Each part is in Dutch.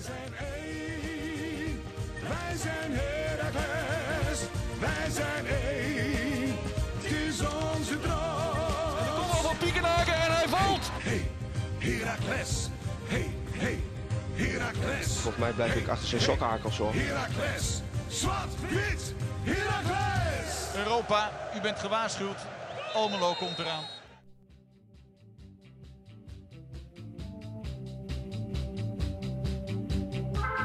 Wij zijn één, wij zijn Heracles, wij zijn één, het is onze droom. Kom al van Piekenhaken en hij valt. Hey, Heracles, hey, hey, Heracles, Volgens mij blijf ik achter zijn sokkenhakels hoor. Heracles, zwart, wit, Heracles. Europa, u bent gewaarschuwd. Almelo komt eraan.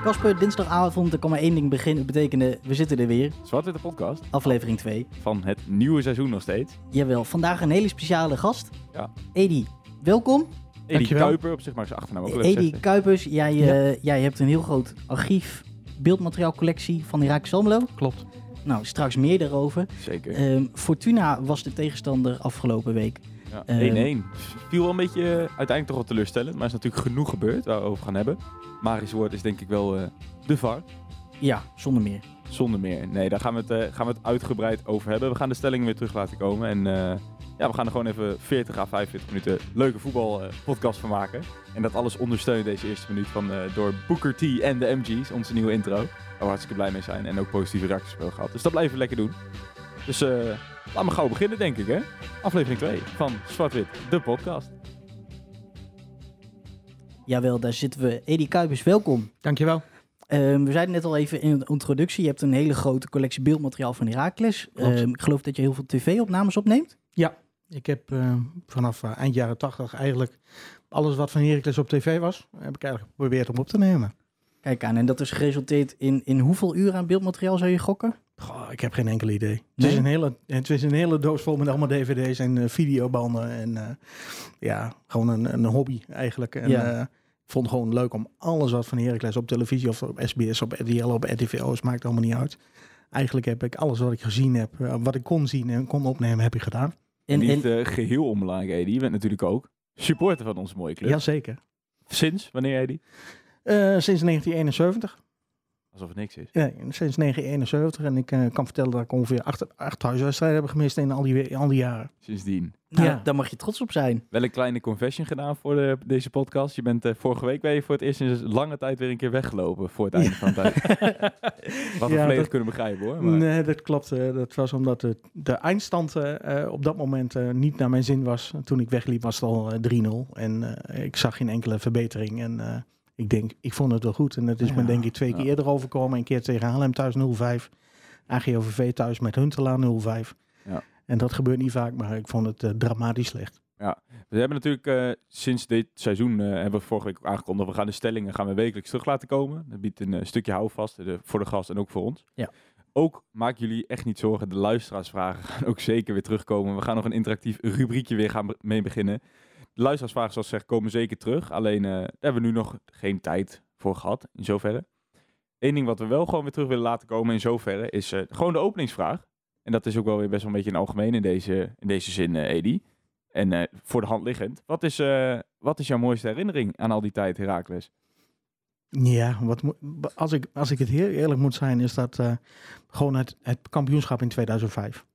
Kasper, dinsdagavond, er kan maar één ding beginnen, betekenen, we zitten er weer. Zwart-Witte podcast Aflevering 2. van het nieuwe seizoen nog steeds. Jawel, vandaag een hele speciale gast. Ja. Edi, welkom. Edi. Kuiper, op zich maar zijn achternaam ook Edi. Kuipers, jij, eh, jij hebt een heel groot archief, beeldmateriaalcollectie van Irak Almelo. Klopt. Nou, straks meer daarover. Zeker. Ehm, Fortuna was de tegenstander afgelopen week. Ja, eh, 1-1. Viel wel een beetje eh, uiteindelijk toch wel teleurstellend. Maar is natuurlijk genoeg gebeurd waar we over gaan hebben. Magisch woord is denk ik wel eh, de VAR. Ja, zonder meer. Zonder meer. Nee, daar gaan we, het, eh, gaan we het uitgebreid over hebben. We gaan de stellingen weer terug laten komen. En ja, we gaan er gewoon even 40 à 45 minuten leuke voetbalpodcast van maken. En dat alles ondersteunen deze eerste minuut van, door Booker T en de MG's, onze nieuwe intro. Waar we hartstikke blij mee zijn. En ook positieve reacties hebben gehad. Dus dat blijven we lekker doen. Dus laten we gauw beginnen, denk ik, hè? Aflevering 2 van Zwart-Wit, de podcast. Jawel, daar zitten we. Edi Kuipers, welkom. Dankjewel. Ehm, we zeiden net al even in de introductie, je hebt een hele grote collectie beeldmateriaal van Herakles. Ehm, ik geloof dat je heel veel tv-opnames opneemt. Ik heb eh, vanaf eh, eind jaren 80 eigenlijk alles wat van Heracles op tv was, heb ik eigenlijk geprobeerd om op te nemen. Kijk aan, en dat is geresulteerd in, in hoeveel uur aan beeldmateriaal zou je gokken? Goh, ik heb geen enkel idee. Het, Nee? is een hele, het is een hele doos vol met allemaal dvd's en eh, videobanden. En eh, ja, gewoon een, een hobby eigenlijk. En, Ja. eh, ik vond het gewoon leuk om alles wat van Heracles op televisie of op SBS, op RTL, op RTVO's, maakt allemaal niet uit. Eigenlijk heb ik alles wat ik gezien heb, wat ik kon zien en kon opnemen, heb ik gedaan. En, en, Niet eh, geheel onbelangrijk, Edi. Je bent natuurlijk ook supporter van onze mooie club. Jazeker. Sinds wanneer, Edi? Eh, sinds 1971. Alsof het niks is. Ja, sinds 1971. En ik eh, kan vertellen dat ik ongeveer acht, acht thuiswedstrijden heb gemist in al die, al die jaren. Sindsdien. nou, ja. daar mag je trots op zijn. Wel een kleine confession gedaan voor de, deze podcast. Je bent eh, vorige week ben je voor het eerst in lange tijd weer een keer weggelopen voor het einde van de tijd. Wat we Ja, volledig dat- kunnen begrijpen hoor. Maar Nee, dat klopt. eh, dat was omdat de, de eindstand eh, eh, op dat moment eh, niet naar mijn zin was. Toen ik wegliep was het al eh, 3-0. En eh, ik zag geen enkele verbetering. En eh, ik denk, ik vond het wel goed. En het is me Ja, denk ik twee ja. keer eerder overkomen. Een keer tegen Haarlem thuis 0-5. AGOVV thuis met Huntelaar 0-5. Ja. En dat gebeurt niet vaak, maar ik vond het eh, dramatisch slecht. we hebben natuurlijk eh, sinds dit seizoen, eh, hebben we vorige week ook aangekondigd, we gaan de stellingen gaan we wekelijks terug laten komen. Dat biedt een stukje houvast voor de gast en ook voor ons. Ja. Ook maak jullie echt niet zorgen, de luisteraarsvragen gaan ook zeker weer terugkomen. We gaan nog een interactief rubriekje weer gaan mee beginnen. De zoals gezegd, komen zeker terug. Alleen eh, daar hebben we nu nog geen tijd voor gehad, in zoverre. Eén ding wat we wel gewoon weer terug willen laten komen in zoverre, is eh, gewoon de openingsvraag. En dat is ook wel weer best wel een beetje in algemeen in deze, in deze zin, eh Edi. En voor de hand liggend, wat is, wat is jouw mooiste herinnering aan al die tijd, Herakles? Ja, wat, als, ik, als ik het heel eerlijk moet zijn, is dat gewoon het, het kampioenschap in 2005.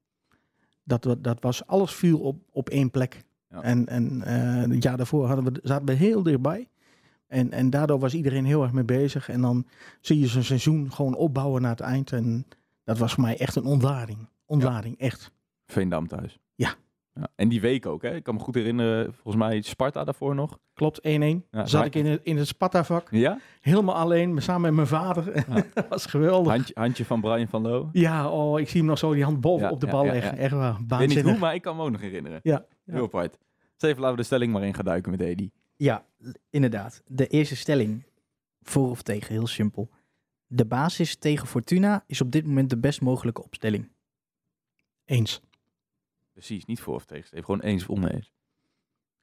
Dat, dat was, alles viel op, op één plek. Ja. En, en eh, het jaar daarvoor hadden we, zaten we heel dichtbij. En, en daardoor was iedereen heel erg mee bezig. En dan zie je zo'n seizoen gewoon opbouwen naar het eind. En dat was voor mij echt een ontlading. Ontlading, echt. Veendam thuis. Ja. En die week ook, hè? Ik kan me goed herinneren, volgens mij Sparta daarvoor nog. Klopt, 1-1. Ja, Zat ik in het, in het Sparta-vak. Ja? Helemaal alleen, samen met mijn vader. Ja. dat was geweldig. Handje, handje van Brian van Loo. Ja, oh, ik zie hem nog zo die hand boven Ja, op de bal ja, leggen. ja. Echt waar, Ik weet niet hoe, maar ik kan me ook nog herinneren. Ja, ja. Heel apart. Dus even laten we de stelling maar in gaan duiken met Edi. Ja, inderdaad. De eerste stelling, voor of tegen, heel simpel. De basis tegen Fortuna is op dit moment de best mogelijke opstelling. Eens. Precies, niet voor of tegen. Even gewoon eens of oneens.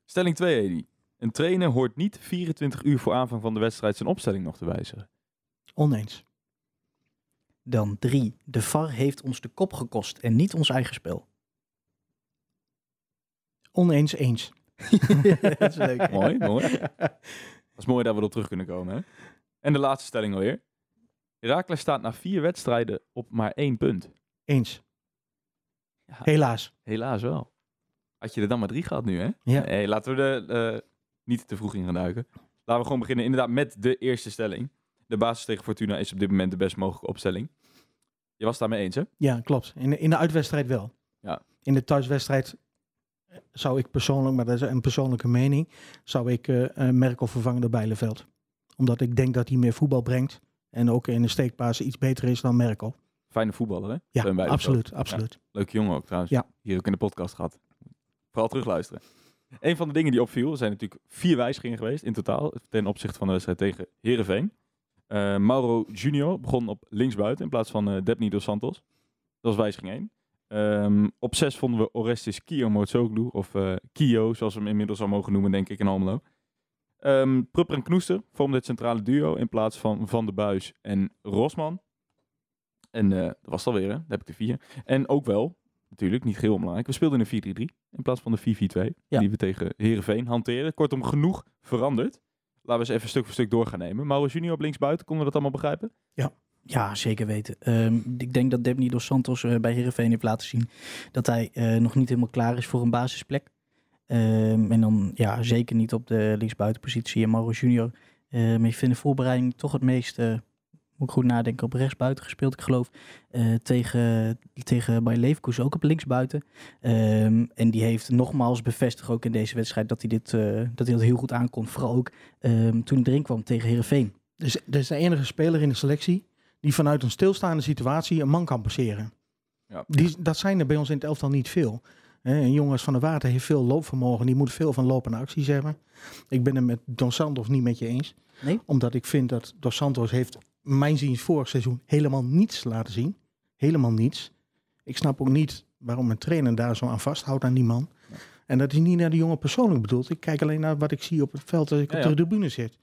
Stelling 2, Edi. Een trainer hoort niet 24 uur voor aanvang van de wedstrijd zijn opstelling nog te wijzigen. Oneens. Dan drie. De VAR heeft ons de kop gekost en niet ons eigen spel. Oneens eens. dat is leuk. Mooi, mooi. Dat is mooi dat we erop terug kunnen komen. Hè? En de laatste stelling alweer. Herakles staat na vier wedstrijden op maar één punt. Eens. Ja, Helaas. helaas wel. Had je er dan maar drie gehad nu, hè? Ja. Laten we er eh, niet te vroeg in gaan duiken. Laten we gewoon beginnen inderdaad met de eerste stelling. De basis tegen Fortuna is op dit moment de best mogelijke opstelling. Je was daarmee eens, hè? Ja, klopt. In de, in de uitwedstrijd wel. Ja. In de thuiswedstrijd eh, zou ik persoonlijk, maar dat is een persoonlijke mening, zou ik eh, Merkel vervangen door Bijleveld. Omdat ik denk dat hij meer voetbal brengt. En ook in de steekpaas iets beter is dan Merkel. Fijne voetballer, hè? Ja, absoluut, absoluut. Leuke jongen ook trouwens. Ja. Hier ook in de podcast gehad. Vooral terugluisteren. Een van de dingen die opviel, er zijn natuurlijk vier wijzigingen geweest in totaal ten opzichte van de wedstrijd tegen Herenveen. Mauro Junior begon op linksbuiten in plaats van eh Depni dos Santos. Dat was wijziging 1. Ehm, op 6 vonden we Orestes Kio Motsoglu, of eh, Kio, zoals we hem inmiddels al mogen noemen, denk ik, in Almelo. Ehm Prupper en Knoester vormden het centrale duo in plaats van Van der Buis en Rosman. En eh, dat was het alweer, hè? Daar heb ik de vier. En ook wel, natuurlijk, niet heel belangrijk, we speelden in een 4-3-3 in plaats van de 4-4-2, Ja. die we tegen Herenveen hanteerden. Kortom, genoeg veranderd. Laten we eens even stuk voor stuk door gaan nemen. Mauro Junior op linksbuiten, konden we dat allemaal begrijpen? Ja, zeker weten. Ehm, ik denk dat Debny dos Santos eh, bij Herenveen heeft laten zien dat hij eh, nog niet helemaal klaar is voor een basisplek. Ehm, en dan ja, zeker niet op de linksbuitenpositie. En Mauro Junior ehm, heeft in de voorbereiding toch het meest, moet ik goed nadenken, op rechtsbuiten gespeeld. Ik geloof eh, tegen, tegen Bayer Leverkusen ook op linksbuiten. Ehm, en die heeft nogmaals bevestigd ook in deze wedstrijd dat hij dit eh, dat hij dat heel goed aankon. Vooral ook ehm, toen hij erin kwam tegen Herenveen. Dus dat is de enige speler in de selectie die vanuit een stilstaande situatie een man kan passeren. Ja. Die, dat zijn er bij ons in het elftal niet veel. Hè, Een jongen als Van der Water heeft veel loopvermogen. Die moet veel van lopende acties hebben. Ik ben het met Dos Santos niet met je eens. Nee? Omdat ik vind dat Dos Santos heeft, mijn ziens, vorig seizoen helemaal niets laten zien. Helemaal niets. Ik snap ook niet waarom een trainer daar zo aan vasthoudt aan die man. En dat is niet naar de jongen persoonlijk bedoeld. Ik kijk alleen naar wat ik zie op het veld als ik Ja, op de tribune zit.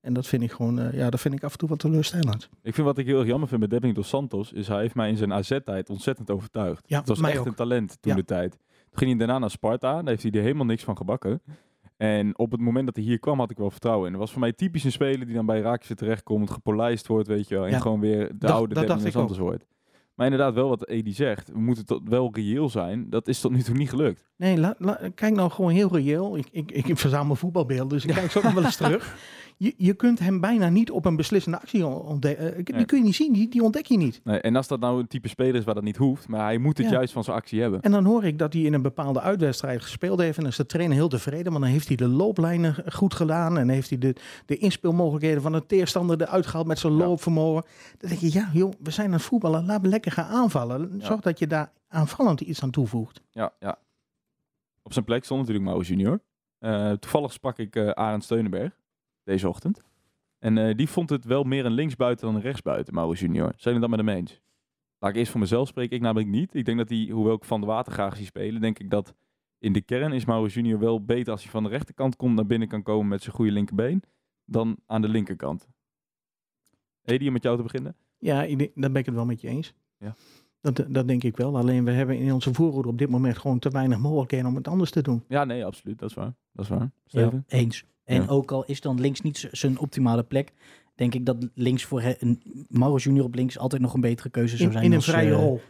En dat vind ik gewoon, eh, ja, dat vind ik af en toe wat teleurstellend. Ik vind wat ik heel erg jammer vind met Depni dos Santos, is hij heeft mij in zijn AZ-tijd ontzettend overtuigd. Ja, het was echt ook. een talent toen Ja. de tijd. Toen ging hij daarna naar Sparta, daar heeft hij er helemaal niks van gebakken. En op het moment dat hij hier kwam, had ik wel vertrouwen in. Het was voor mij typisch een speler die dan bij Raakje terechtkomt, gepolijst wordt, weet je wel. En Ja. gewoon weer de Dat- oude dat dacht ik. Santos wordt. Maar inderdaad, wel wat Edi zegt, we moeten tot wel reëel zijn. Dat is tot nu toe niet gelukt. Nee, la- la- kijk nou gewoon heel reëel. Ik, ik, ik verzamel voetbalbeelden, dus ik kijk zo nog wel eens terug. Je, je kunt hem bijna niet op een beslissende actie ontdekken. Die Nee. kun je niet zien, die, die ontdek je niet. Nee, en als dat nou een type speler is waar dat niet hoeft, maar hij moet het Ja. juist van zijn actie hebben. En dan hoor ik dat hij in een bepaalde uitwedstrijd gespeeld heeft. En dan is de trainer heel tevreden, want dan heeft hij de looplijnen goed gedaan. En heeft hij de, de inspeelmogelijkheden van de tegenstander eruit gehaald met zijn Ja. loopvermogen. Dan denk je, ja joh, we zijn aan het voetballen. Laten we lekker gaan aanvallen. Zorg dat je daar aanvallend iets aan toevoegt. Ja, ja. Op zijn plek stond natuurlijk Mauro Junior. Eh, toevallig sprak ik eh Arend Steunenberg deze ochtend. En eh, die vond het wel meer een linksbuiten dan een rechtsbuiten, Mauro Junior. Zijn jullie dat met hem eens? Laat ik eerst voor mezelf spreken, ik namelijk niet. Ik denk dat hij, hoewel ik Van de Water graag zie spelen, denk ik dat in de kern is Mauro Junior wel beter als hij van de rechterkant komt, naar binnen kan komen met zijn goede linkerbeen, dan aan de linkerkant. Edi, om met jou te beginnen? Ja, ik denk- daar ben ik het wel met je eens. Ja. Dat, dat denk ik wel. Alleen we hebben in onze voorhoede op dit moment gewoon te weinig mogelijkheden om het anders te doen. Ja, nee, absoluut. Dat is waar. Dat is waar. Steven? Eens. En Ja. ook al is dan links niet zijn optimale plek, denk ik dat links voor een Mauro Junior op links altijd nog een betere keuze zou zijn. in een als, vrije eh, rol.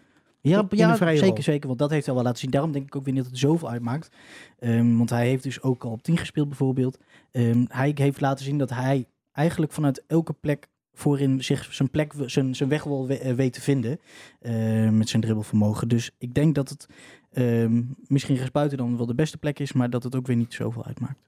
Ja, in ja zeker, rol. zeker. Want dat heeft hij wel laten zien. Daarom denk ik ook weer niet dat het zoveel uitmaakt. Ehm, want hij heeft dus ook al op 10 gespeeld bijvoorbeeld. Ehm, hij heeft laten zien dat hij eigenlijk vanuit elke plek voorin zich zijn plek, zijn, zijn weg wel we- eh, weet te vinden. eh, met zijn dribbelvermogen. Dus ik denk dat het ehm, misschien rechtsbuiten dan wel de beste plek is. Maar dat het ook weer niet zoveel uitmaakt.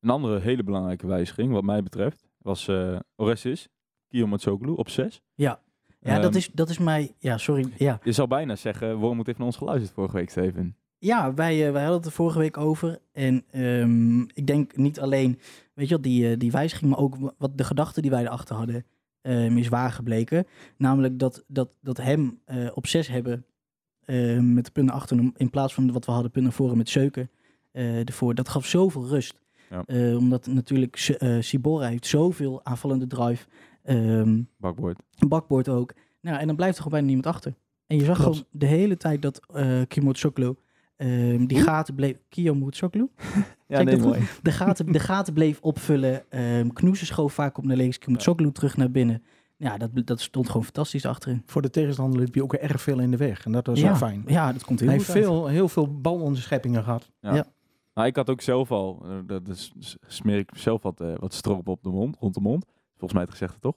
Een andere hele belangrijke wijziging, wat mij betreft, was eh Orestes Kiyometsoglu op 6. Ja, ja dat, is, dat is mij... Ja, sorry. Ja, Je zou bijna zeggen, waarom moet heeft naar ons geluisterd vorige week, Steven? Ja, wij, eh, wij hadden het er vorige week over. En ehm, ik denk niet alleen, weet je wel, die, eh, die wijziging, maar ook wa- wat de gedachten die wij erachter hadden, ehm, is waar gebleken. Namelijk dat, dat, dat hem eh, op zes hebben ehm, met de punten achter hem, in plaats van wat we hadden punten voor met Zeuken ervoor. Dat gaf zoveel rust. Ja. Omdat natuurlijk Sibora heeft zoveel aanvallende drive. ehm Bakboord. bakboord ook. Nou, en dan blijft er gewoon bijna niemand achter. En je zag Klopt. gewoon de hele tijd dat uh, Kimotsoglu ehm die gaten bleef... Kiyomotsoglu? Ja, Zeg ik nee, mooi. De gaten, de gaten bleef opvullen. Um, Knoesen schoof vaak op naar links. Kimotsoglu terug naar binnen. Ja, dat, dat stond gewoon fantastisch achterin. Voor de tegenstander liep je ook erg veel in de weg. En dat was ja. ook fijn. Ja, dat komt heel Hij goed heeft uit. veel, heel veel balonderscheppingen gehad. Maar ik had ook zelf al, eh, dat is, smeer ik zelf wat, eh, wat stroop op de mond, rond de mond. Volgens volgens mij het gezegd, toch?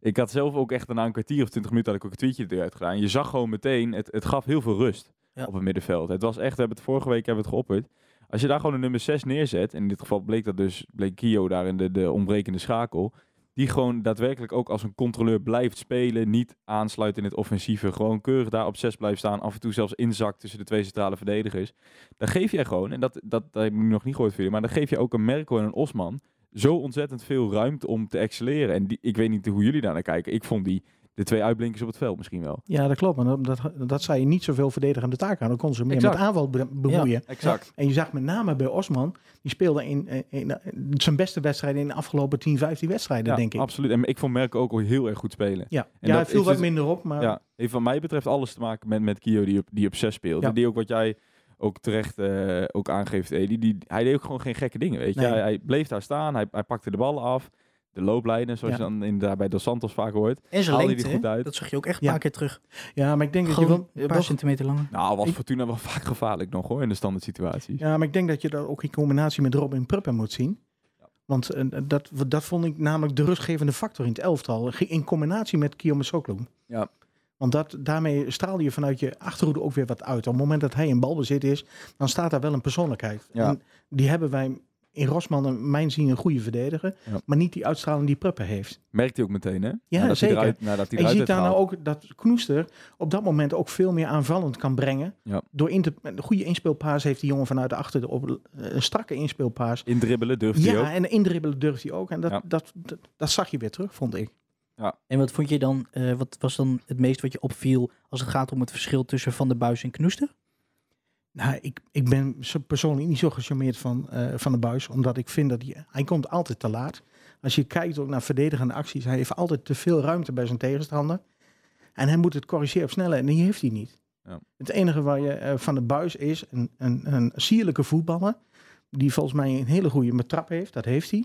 Ik had zelf ook echt na een kwartier of twintig minuten had ik ook een tweetje eruit gedaan. Je zag gewoon meteen, het, het gaf heel veel rust Op het middenveld. Het was echt, we hebben het vorige week hebben het geopperd. Als je daar gewoon een nummer 6 neerzet, en in dit geval bleek dat dus, bleek Kio daar in de, de ontbrekende schakel, die gewoon daadwerkelijk ook als een controleur blijft spelen, niet aansluit in het offensieve, gewoon keurig daar op 6 blijft staan, af en toe zelfs inzakt tussen de twee centrale verdedigers. Dan geef jij gewoon, en dat, dat, dat heb ik nog niet gehoord van jullie, maar dan geef je ook een Merkel en een Osman zo ontzettend veel ruimte om te excelleren. En die, ik weet niet hoe jullie daar naar kijken. Ik vond die de twee uitblinkers op het veld misschien wel. Ja, dat klopt. Maar dat, dat, zei je niet zoveel verdedigende taak aan. Dan kon ze meer Exact. met aanval be- bemoeien. Exact. En je zag met name bij Osman, die speelde in, in, in zijn beste wedstrijden in de afgelopen 10, 15 wedstrijden, Ja, denk ik. absoluut. En ik vond Merkel ook al heel erg goed spelen. Ja, En ja het viel wat dus- minder op, maar Ja, heeft van mij betreft alles te maken met, met Kio die op, die op 6 speelt. Ja. En die ook wat jij ook terecht eh, ook aangeeft, Edi. Die, hij deed ook gewoon geen gekke dingen, weet je. Nee. Hij, hij bleef daar staan, hij, hij pakte de ballen af. De looplijnen, zoals Ja. je dan inderdaad bij Dos Santos vaak hoort. En zijn lengte, die goed uit? dat zag je ook echt een Ja. paar keer terug. ja, maar ik denk dat je wel, een paar centimeter langer. Nou, was Ik- Fortuna wel vaak gevaarlijk nog hoor, in de standaard situaties. Ja, maar ik denk dat je dat ook in combinatie met Robin Pruppen moet zien. Want eh, dat, dat vond ik namelijk de rustgevende factor in het elftal. In combinatie met Kiyoma Soklu. Ja. Want dat, daarmee straalde je vanuit je achterhoede ook weer wat uit. Op het moment dat hij in balbezit is, dan staat daar wel een persoonlijkheid. Ja. En die hebben wij in Rosman, in mijn zien, een goede verdediger. Ja. Maar niet die uitstraling die Pruppen heeft. Merkt hij ook meteen, hè? Ja, nadat zeker. Hij eruit, nadat hij En je ziet daar nou ook dat Knoester op dat moment ook veel meer aanvallend kan brengen. Ja. Door in te, een goede inspeelpaas heeft die jongen vanuit de achter de op, een strakke inspeelpaas. Indribbelen durft hij ook. Ja, en indribbelen durft hij ook. En dat, Ja. dat, dat, dat zag je weer terug, vond ik. En wat vond je dan, eh, wat was dan het meest wat je opviel als het gaat om het verschil tussen Van der Buis en Knoester? Nou, ik, ik ben persoonlijk niet zo gecharmeerd van, eh, van de buis. Omdat ik vind dat hij, hij komt altijd te laat. Als je kijkt ook naar verdedigende acties. Hij heeft altijd te veel ruimte bij zijn tegenstander. En hij moet het corrigeren op snelheid. En die heeft hij niet. Ja. Het enige waar je eh, van de buis is een, een, een sierlijke voetballer. Die volgens mij een hele goede trap heeft. Dat heeft hij.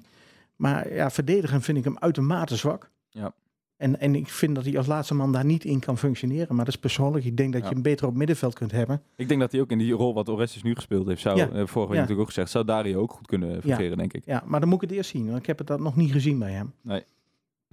Maar ja, verdedigen vind ik hem uitermate zwak. Ja. En, en ik vind dat hij als laatste man daar niet in kan functioneren. Maar dat is persoonlijk. Ik denk dat Ja. je hem beter op middenveld kunt hebben. Ik denk dat hij ook in die rol wat Orestes nu gespeeld heeft, zou, Ja. eh, vorige week natuurlijk ook gezegd, zou Dario ook goed kunnen fungeren, denk ik. Ja, maar dan moet ik het eerst zien. Want ik heb het dat nog niet gezien bij hem. Nee,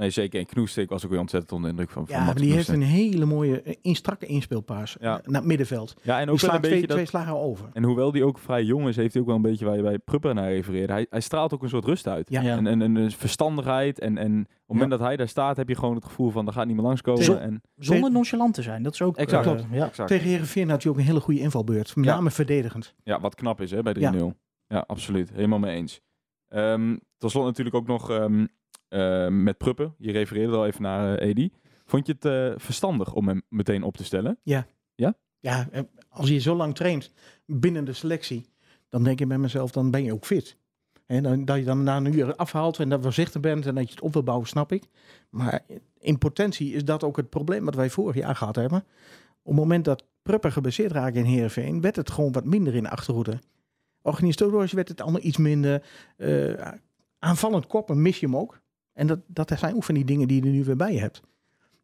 zeker. En Knoester, ik was ook weer ontzettend onder de indruk van, van Ja, maar die heeft een hele mooie, eh, in strakke inspeelpaas Ja. eh, naar het middenveld. Ja, en ook wel een slaat beetje twee, dat... twee slagen over. En hoewel die ook vrij jong is, heeft hij ook wel een beetje waar je bij Prupper naar refereerde. Hij, hij straalt ook een soort rust uit. Ja. Ja. En, en, en een verstandigheid. En, en op het moment dat hij daar staat, heb je gewoon het gevoel van, er gaat niemand langskomen. Zo- En, Zonder nonchalant te zijn, dat is ook... Exact. eh, ja. exact. Tegen Heerenveen had hij ook een hele goede invalbeurt. Met Ja. name verdedigend. Ja, wat knap is hè, bij 3-0. Ja. absoluut. Helemaal mee eens. Ehm tot slot natuurlijk ook nog ehm, eh, met Pruppen. Je refereerde al even naar eh, Edi. Vond je het eh, verstandig om hem meteen op te stellen? Ja, eh, als je zo lang traint binnen de selectie, dan denk je bij mezelf, dan ben je ook fit. En dan, dat je dan na een uur afhaalt en dat voorzichtig bent en dat je het op wil bouwen, snap ik. Maar in potentie is dat ook het probleem wat wij vorig jaar gehad hebben. Op het moment dat Prupper geblesseerd raakte in Heerenveen, werd het gewoon wat minder in de achterhoede. Organisatorisch werd het allemaal iets minder. eh, aanvallend koppen mis je hem ook. En dat, dat zijn ook van die dingen die je er nu weer bij hebt.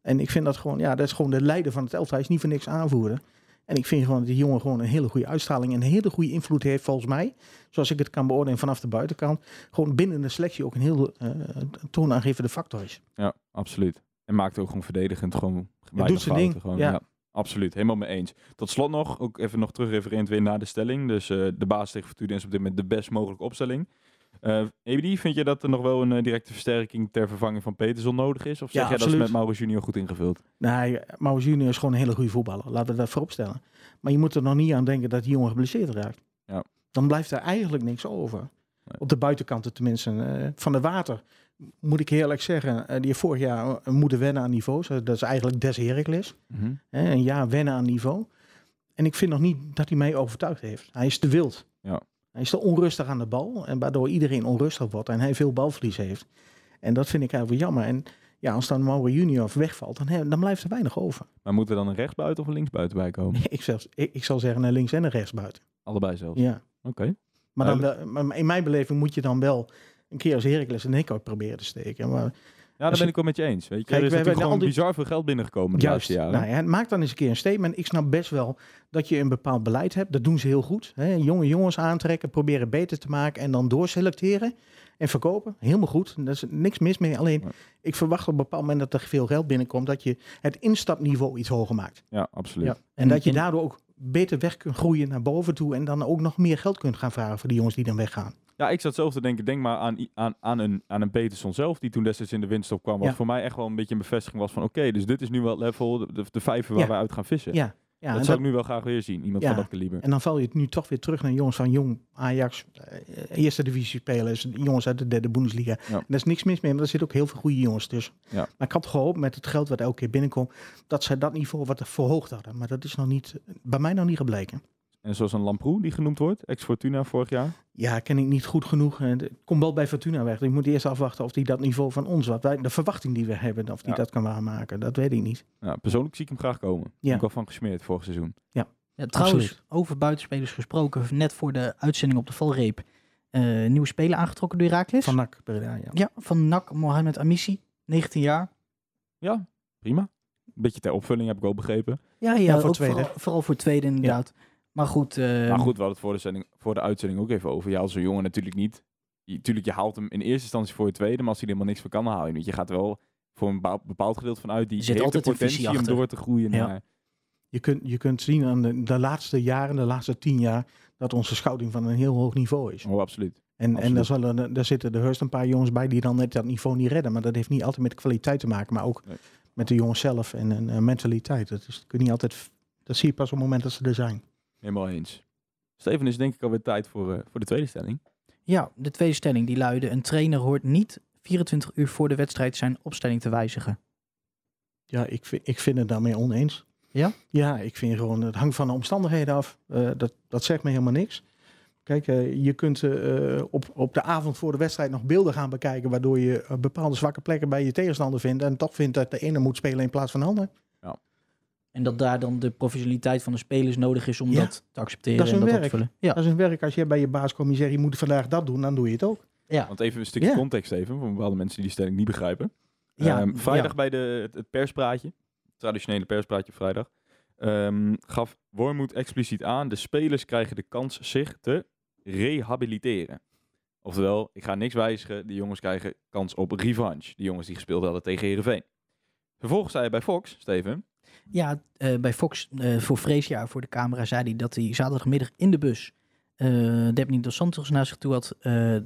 En ik vind dat gewoon, ja, dat is gewoon de leider van het elftal. Hij is niet voor niks aanvoeren. En ik vind gewoon dat die jongen gewoon een hele goede uitstraling en een hele goede invloed heeft volgens mij. Zoals ik het kan beoordelen vanaf de buitenkant. Gewoon binnen de selectie ook een heel eh toonaangevende factor is. Ja, absoluut. En maakt ook gewoon verdedigend gewoon weinig doet zijn ding, Gewoon, ja. absoluut. Helemaal mee eens. Tot slot nog, ook even nog terugrefererend weer naar de stelling. Dus eh, de baas tegen Fortuna is op dit moment de best mogelijke opstelling. Ebedi, vind je dat er nog wel een eh, directe versterking ter vervanging van Peterson nodig is? Of zeg Ja, jij dat is met Mauro Junior goed ingevuld? Nee, Maus Junior is gewoon een hele goede voetballer. Laten we dat vooropstellen. Maar je moet er nog niet aan denken dat die jongen geblesseerd raakt. Ja. Dan blijft er eigenlijk niks over. Nee. Op de buitenkanten tenminste. Eh, van de water, moet ik eerlijk zeggen, die heeft vorig jaar moeten wennen aan niveaus. Dat is eigenlijk des Heracles. Hè, een jaar wennen aan niveau. En ik vind nog niet dat hij mij overtuigd heeft. Hij is te wild. Hij is te onrustig aan de bal. En waardoor iedereen onrustig wordt en hij veel balverlies heeft. En dat vind ik eigenlijk wel jammer. En ja, als dan Mauro Junior wegvalt, dan, he- dan blijft er weinig over. Maar moet er dan een rechtsbuiten of een linksbuiten bij komen? Ik, zelfs, ik, ik zal zeggen een links en een rechts buiten. Allebei zelfs. Ja. Oké. Maar, dan, maar in mijn beleving moet je dan wel een keer als Heracles een nek uit proberen te steken. Maar daar ben je- ik wel met je eens. Weet je, Kijk, er is we hebben natuurlijk gewoon die- bizar veel geld binnengekomen de Juist. laatste jaren. Nou ja, maak dan eens een keer een statement. Ik snap best wel dat je een bepaald beleid hebt. Dat doen ze heel goed. Hè? Jonge jongens aantrekken, proberen beter te maken en dan doorselecteren en verkopen. Helemaal goed. Daar is niks mis mee. Alleen, Ja. ik verwacht op een bepaald moment dat er veel geld binnenkomt. Dat je het instapniveau iets hoger maakt. Ja, absoluut. Ja. En, dat je daardoor ook beter weg kunt groeien naar boven toe. En dan ook nog meer geld kunt gaan vragen voor die jongens die dan weggaan. Ja, ik zat zelf te denken, denk maar aan, aan, aan, een, aan een Peterson zelf, die toen destijds in de winststop kwam. Wat Ja. voor mij echt wel een beetje een bevestiging was van, oké, dus dit is nu wel level, de, de, vijver waar Ja. wij uit gaan vissen. Ja, ja dat zou dat- ik nu wel graag weer zien, iemand Ja. van dat kaliber. en dan val je het nu toch weer terug naar jongens van jong Ajax, eh, eerste divisie spelers, jongens uit de derde Bundesliga. Ja. En daar is niks mis mee, maar er zitten ook heel veel goede jongens tussen. Ja. Maar ik had gehoopt met het geld wat elke keer binnenkomt, dat zij dat niveau wat verhoogd hadden. Maar dat is nog niet, bij mij nog niet gebleken. En zoals een Lamproe, die genoemd wordt, ex-Fortuna vorig jaar. Ja, ken ik niet goed genoeg. En Het komt wel bij Fortuna weg. Ik moet eerst afwachten of die dat niveau van ons, wat wij, de verwachting die we hebben, of die Ja. dat kan waarmaken. Dat weet ik niet. Ja, persoonlijk zie ik hem graag komen. Ja. Ik wel van gesmeerd vorig seizoen. Ja, trouwens, Absoluut. over buitenspelers gesproken, net voor de uitzending op de valreep, eh nieuwe speler aangetrokken door Herakles. Van NAC, Breda, ja. Ja, van NAC Mohamed Amissi, 19 jaar. Ja, prima. Een beetje ter opvulling heb ik ook begrepen. Ja, ja, Ja, voor ook tweede. Vooral, vooral voor tweede inderdaad. Maar goed, eh, maar goed, we hadden het voor de, zending, voor de uitzending ook even over. Ja, als een jongen natuurlijk niet. Je, tuurlijk, je haalt hem in eerste instantie voor je tweede, maar als hij er helemaal niks van kan, dan haal je hem. Je gaat er wel voor een bepaald, gedeelte van uit. Die zit heeft altijd de potentie om door te groeien Ja. naar... Je kunt, je kunt zien aan de, de laatste jaren, de laatste tien jaar, dat onze scouting van een heel hoog niveau is. Oh, absoluut. En, en daar, zullen, er- daar zitten er heus een paar jongens bij die dan net dat niveau niet redden. Maar dat heeft niet altijd met kwaliteit te maken, maar ook Nee. met de jongens zelf en een eh, mentaliteit. Dat, is, dat, kun je niet altijd, dat zie je pas op het moment dat ze er zijn. Helemaal eens. Steven, is denk ik alweer tijd voor, eh, voor de tweede stelling. ja, de tweede stelling die luidde, een trainer hoort niet 24 uur voor de wedstrijd zijn opstelling te wijzigen. Ja, ik, vind- ik vind het daarmee oneens. Ja? Ja, ik vind gewoon, het hangt van de omstandigheden af. Eh, dat, dat zegt me helemaal niks. Kijk, eh, je kunt eh, op, op de avond voor de wedstrijd nog beelden gaan bekijken, waardoor je bepaalde zwakke plekken bij je tegenstander vindt en toch vindt dat de ene moet spelen in plaats van de ander. En dat daar dan de professionaliteit van de spelers nodig is om Ja. dat te accepteren Dat is en hun dat op te werk. vullen. Ja, Dat is een werk. Als jij bij je baas komt en je zegt, je moet vandaag dat doen, dan doe je het ook. ja. Want even een stukje Ja. context even, voor bepaalde mensen die die stelling niet begrijpen. Ja, Ehm, vrijdag ja. bij de, het, het perspraatje, het traditionele perspraatje op vrijdag, ehm, gaf Wormoed expliciet aan, de spelers krijgen de kans zich te rehabiliteren. Oftewel, ik ga niks wijzigen, de jongens krijgen kans op revanche. Die jongens die gespeeld hadden tegen Heerenveen. Vervolgens zei hij bij Fox, Steven, Ja, eh, bij Fox eh, voor Freesia, voor de camera, zei hij dat hij zaterdagmiddag in de bus Debny Dos Santos naar zich toe had,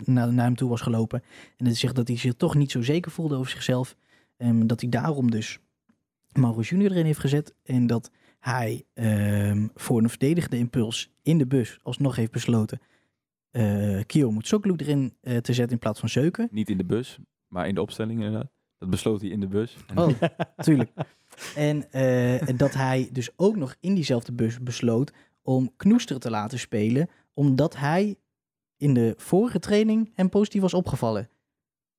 naar, naar hem toe was gelopen. En hij zegt dat hij zich toch niet zo zeker voelde over zichzelf. En dat hij daarom dus Mauro Junior erin heeft gezet. En dat hij ehm, voor een verdedigende impuls in de bus alsnog heeft besloten eh Kio Mutsoglu erin te zetten in plaats van Zeuken. niet in de bus, maar in de opstelling inderdaad. Dat besloot hij in de bus. Oh, tuurlijk. En eh, en dat hij dus ook nog in diezelfde bus besloot om Knoester te laten spelen, omdat hij in de vorige training hem positief was opgevallen.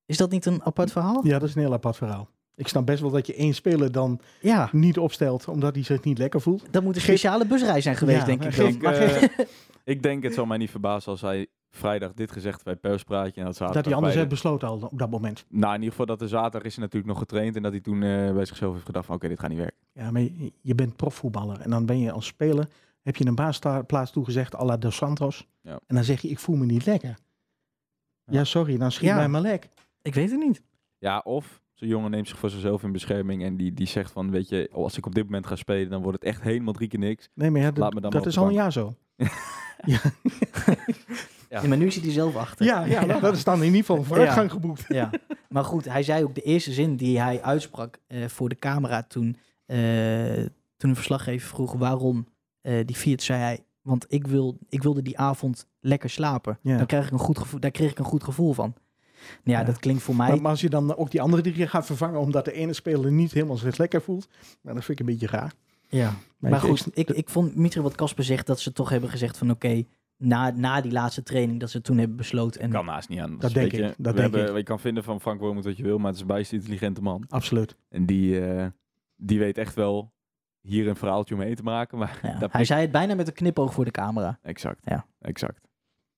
Is dat niet een apart verhaal? Ja, dat is een heel apart verhaal. Ik snap best wel dat je één speler dan Ja, niet opstelt omdat hij zich niet lekker voelt. dat moet een speciale busreis zijn geweest, Ja, denk ik dan. Ik, eh, ik denk, het zal mij niet verbazen als hij vrijdag dit gezegd bij perspraatje. En dat, zaterdag Dat hij anders heeft besloten al op dat moment. Nou, in ieder geval dat de zaterdag is hij natuurlijk nog getraind. En dat hij toen eh, bij zichzelf heeft gedacht van oké, dit gaat niet werken. Ja, maar je, je bent profvoetballer en dan ben je als speler, heb je een baasplaats toegezegd à la Dos Santos. Ja. En dan zeg je, ik voel me niet lekker. Ja, Ja. sorry, dan schiet Ja. mij maar lek. ik weet het niet. Ja, of zo'n jongen neemt zich voor zichzelf in bescherming. En die, die zegt van, weet je, oh, als ik op dit moment ga spelen, dan wordt het echt helemaal drie keer niks. Nee, maar ja, dat, Laat me dan dat maar is al een jaar zo. Ja. Ja, maar nu zit hij zelf achter. Ja, ja dat is dan in ieder geval een vooruitgang geboekt. Ja, maar goed, hij zei ook de eerste zin die hij uitsprak eh, voor de camera toen, eh, toen een verslaggever vroeg waarom eh, die Fiat, zei hij, want ik, wil, ik wilde die avond lekker slapen. Ja. Dan krijg ik een goed gevoel, daar kreeg ik een goed gevoel van. Nou ja, Ja. dat klinkt voor mij... Maar, maar als je dan ook die andere drie gaat vervangen omdat de ene speler niet helemaal zich lekker voelt, nou, dat vind ik een beetje raar. ja. Maar goed, ik, ik vond Mitri wat Kasper zegt dat ze toch hebben gezegd van oké, na, na die laatste training dat ze toen hebben besloten. En Kan naast niet aan. Dat denk ik, dat we denk hebben, ik. Je kan vinden van Frank Wormoed wat je wil, maar het is een bijst intelligente man. Absoluut. En die, eh, die weet echt wel hier een verhaaltje omheen te maken. Maar ja, hij zei het bijna met een knipoog voor de camera. Exact. Ja. Exact.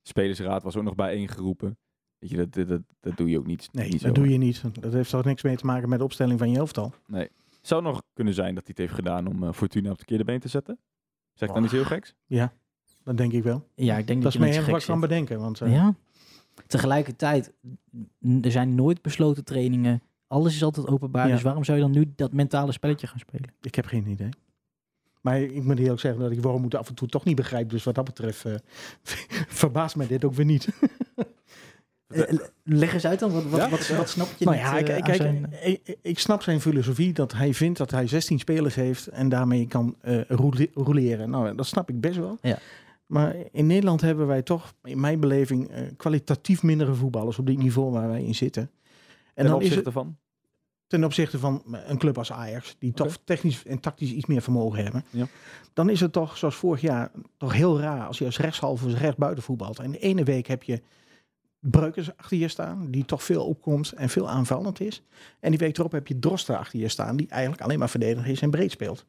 De spelersraad was ook nog bijeengeroepen. Weet je, dat, dat, dat, dat doe je ook niet. Nee, niet dat zo. doe je niet. Dat heeft toch niks mee te maken met de opstelling van je elftal. Zou nog kunnen zijn dat hij het heeft gedaan om eh, Fortuna op het verkeerde been te zetten? Zeg ik dan iets heel geks? Dat denk ik wel. Ja, ik denk Dat dat, is je meer niet wat zo ik gek kan bedenken. Want, eh, Ja. Tegelijkertijd, er zijn nooit besloten trainingen. Alles is altijd openbaar. Ja. Dus waarom zou je dan nu dat mentale spelletje gaan spelen? Ik heb geen idee. Maar ik moet eerlijk zeggen dat ik waarom moet af en toe toch niet begrijp. Dus wat dat betreft eh, verbaast mij dit ook weer niet. Eh, leg eens uit dan, wat, wat, Ja? wat, wat snap je nou ja, kijk, aan kijk, zijn- ik, ik snap zijn filosofie dat hij vindt dat hij 16 spelers heeft en daarmee kan roule- rouleren. Nou, dat snap ik best wel. Ja. Maar in Nederland hebben wij toch, in mijn beleving, eh, kwalitatief mindere voetballers op dit niveau waar wij in zitten. En En dan is opzichte het van? ten opzichte van een club als Ajax, die toch technisch en tactisch iets meer vermogen hebben. Ja. Dan is het toch, zoals vorig jaar, toch heel raar als je als rechtshalve of rechtsbuiten voetbalt. En de ene week heb je Breukers achter je staan, die toch veel opkomt en veel aanvallend is. En die week erop heb je Drosten achter je staan, die eigenlijk alleen maar verdediger is en breed speelt.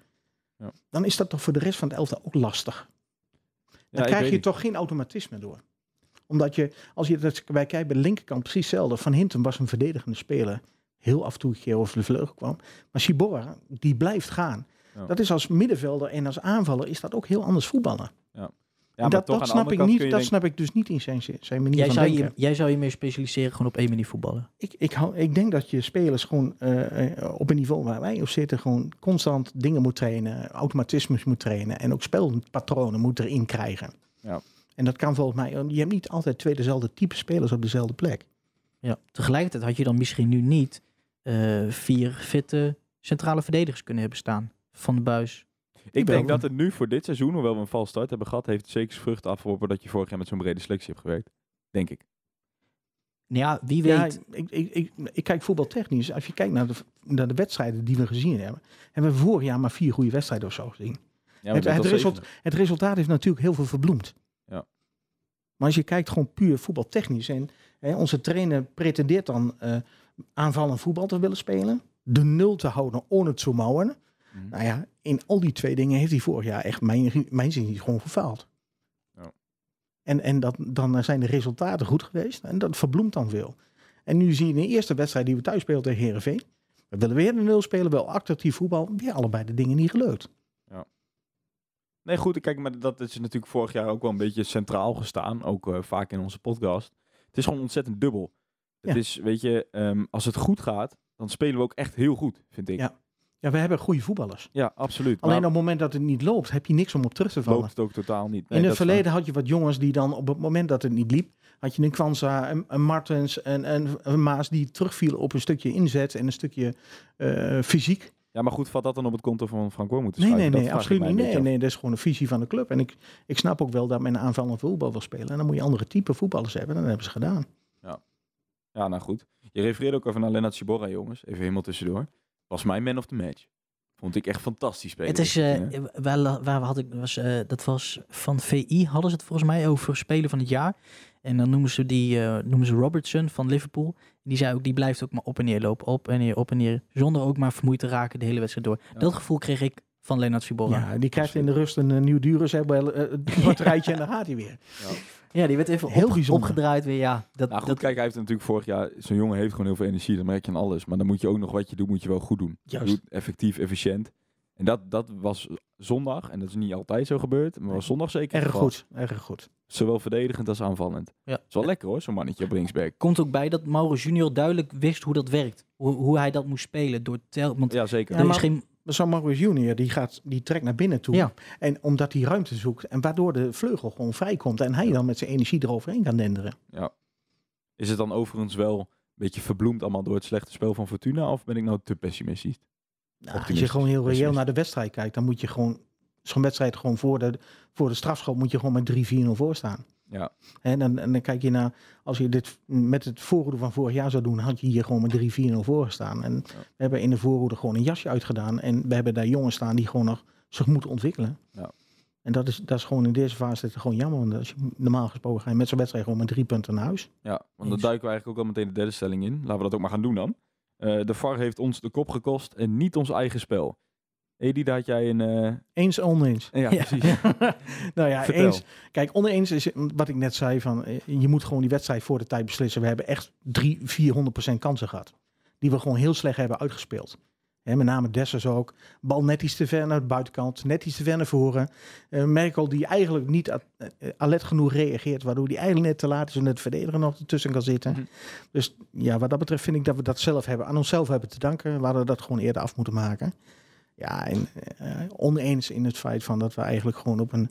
Ja. Dan is dat toch voor de rest van het elftal ook lastig. Dan krijg je niet. toch geen automatisme door. Omdat je, als je dat, wij kijken bij de linkerkant precies hetzelfde. Van Hinten was een verdedigende speler. Heel af en toe een keer over de vleugel kwam. Maar Sibora, die blijft gaan. Ja. Dat is als middenvelder en als aanvaller is dat ook heel anders voetballen. Ja, maar dat toch dat snap ik niet. Dat snap ik dus niet in zijn, zijn manier jij, van zou denken. je, jij zou je meer specialiseren gewoon op één manier voetballen. Ik, ik, hou, ik denk dat je spelers gewoon eh, eh, op een niveau waar wij op zitten, gewoon constant dingen moet trainen, automatismes moet trainen en ook spelpatronen moet erin krijgen. Ja. En dat kan volgens mij, je hebt niet altijd twee dezelfde type spelers op dezelfde plek. Ja. Tegelijkertijd had je dan misschien nu niet eh, vier fitte centrale verdedigers kunnen hebben staan. Van de Buis. Ik denk dat het nu voor dit seizoen, hoewel we een vals start hebben gehad, heeft het zeker zijn vruchten afgeworpen dat je vorig jaar met zo'n brede selectie hebt gewerkt. Denk ik. Nou Ja, wie Ja, weet. ik, ik, ik, ik kijk voetbaltechnisch. Als je kijkt naar de, naar de wedstrijden die we gezien hebben, hebben we vorig jaar maar vier goede wedstrijden of zo gezien. Ja, Het- result-. Het resultaat heeft natuurlijk heel veel verbloemd. Ja. Maar als je kijkt gewoon puur voetbaltechnisch. En hè, onze trainer pretendeert dan eh aanvallend voetbal te willen spelen. De nul te houden, on het te mouwen. Mhm. Nou ja, in al die twee dingen heeft hij vorig jaar echt mijn, mijn zin gewoon gefaald. Ja. En, en dat, dan zijn de resultaten goed geweest. En dat verbloemt dan veel. En nu zie je in de eerste wedstrijd die we thuis spelen tegen Herenveen. We willen weer de nul spelen, wel actief voetbal. Weer allebei de dingen niet gelukt. Nee, goed. Kijk, maar dat is natuurlijk vorig jaar ook wel een beetje centraal gestaan. Ook eh, vaak in onze podcast. Het is gewoon ontzettend dubbel. Het Ja. is, weet je, ehm, als het goed gaat, dan spelen we ook echt heel goed, vind ik. Ja. Ja, we hebben goede voetballers. Ja, absoluut. Alleen op het moment dat het niet loopt, heb je niks om op terug te vallen. loopt het ook totaal niet. Nee, in het verleden had je wat jongens die dan op het moment dat het niet liep, had je een Kwanza, een, een Martens en een, een Maas die terugvielen op een stukje inzet en een stukje eh, fysiek. Ja, maar goed, vat dat dan op het konto van Frank Boy moeten Nee, nee, nee, absoluut niet. Nee, nee, dat is gewoon een visie van de club. En ik, ik snap ook wel dat men aanvallend voetbal wil spelen. En dan moet je andere type voetballers hebben. En dat hebben ze gedaan. af. Ja, nou goed. Je refereerde ook even naar Lennart Ciborra, jongens. Even helemaal tussendoor. Was mijn man of the match. Vond ik echt fantastisch spelen. Het is, eh, hè? waar, waar had ik, was, eh, dat was van VI, hadden ze het volgens mij over Spelen van het jaar. En dan noemen ze die, eh, noemen ze Robertson van Liverpool. Die zei ook, die blijft ook maar op en neer lopen, op en neer, op en neer. Zonder ook maar vermoeid te raken de hele wedstrijd door. Ja. Dat gevoel kreeg ik van Lennart Ciborra. Ja. Ja, die krijgt in de rust een, nieuw dure uh, batterijtje en dan gaat hij weer. Die werd even Heel op- bijzonder. opgedraaid weer. Ja, dat, Nou goed, dat, kijk, hij heeft natuurlijk vorig jaar... Zo'n jongen heeft gewoon heel veel energie. Dat merk je aan alles. Maar dan moet je ook nog wat je doet, moet je wel goed doen. Juist. Effectief, efficiënt. En dat, dat was zondag. En dat is niet altijd zo gebeurd. Maar was zondag zeker Erg goed, erg goed. Zowel verdedigend als aanvallend. Ja. is wel lekker hoor, zo'n mannetje op linksback. komt ook bij dat Mauro Junior duidelijk wist hoe dat werkt. Hoe, hoe hij dat moest spelen. Door tel, want Ja, zeker. Ja, er maar- is geen... Maar zo'n Maurice Junior, die, gaat, die trekt naar binnen toe. Ja. En omdat hij ruimte zoekt. En waardoor de vleugel gewoon vrijkomt. En hij dan met zijn energie eroverheen kan denderen. Is het dan overigens wel een beetje verbloemd allemaal door het slechte spel van Fortuna? Of ben ik nou te pessimistisch? Nou, als je gewoon heel reëel naar de wedstrijd kijkt. Dan moet je gewoon zo'n wedstrijd gewoon voor de, voor de strafschop moet je gewoon met 3-4-0 voor staan. Ja. En dan, en dan kijk je naar, als je dit met het voorhoede van vorig jaar zou doen, had je hier gewoon met 3-4-0 voor gestaan. En we hebben in de voorhoede gewoon een jasje uitgedaan. En we hebben daar jongens staan die gewoon nog zich moeten ontwikkelen. Ja. En dat is, dat is gewoon in deze fase gewoon jammer. Want als je, normaal gesproken ga je met zo'n wedstrijd gewoon met drie punten naar huis. Ja, want dan duiken we eigenlijk ook al meteen de derde stelling in. Laten we dat ook maar gaan doen dan. Eh, de VAR heeft ons de kop gekost en niet ons eigen spel. Edi, daar had jij een... eh, Eens oneens. ja, Ja. precies. nou ja, Vertel. eens. Kijk, oneens is wat ik net zei van eh, je moet gewoon die wedstrijd voor de tijd beslissen. We hebben echt drie, 400% kansen gehad. Die we gewoon heel slecht hebben uitgespeeld. Met name Dessers ook. Bal net iets te ver naar de buitenkant. Net iets te ver naar voren. Eh, Merkel die eigenlijk niet alert genoeg reageert. Waardoor die eigenlijk net te laat is en het verdediger nog ertussen kan zitten. Mhm. Dus ja, wat dat betreft vind ik dat we dat zelf hebben. Aan onszelf hebben te danken. We hadden dat gewoon eerder af moeten maken. Ja, en eh, oneens in het feit van dat we eigenlijk gewoon op een,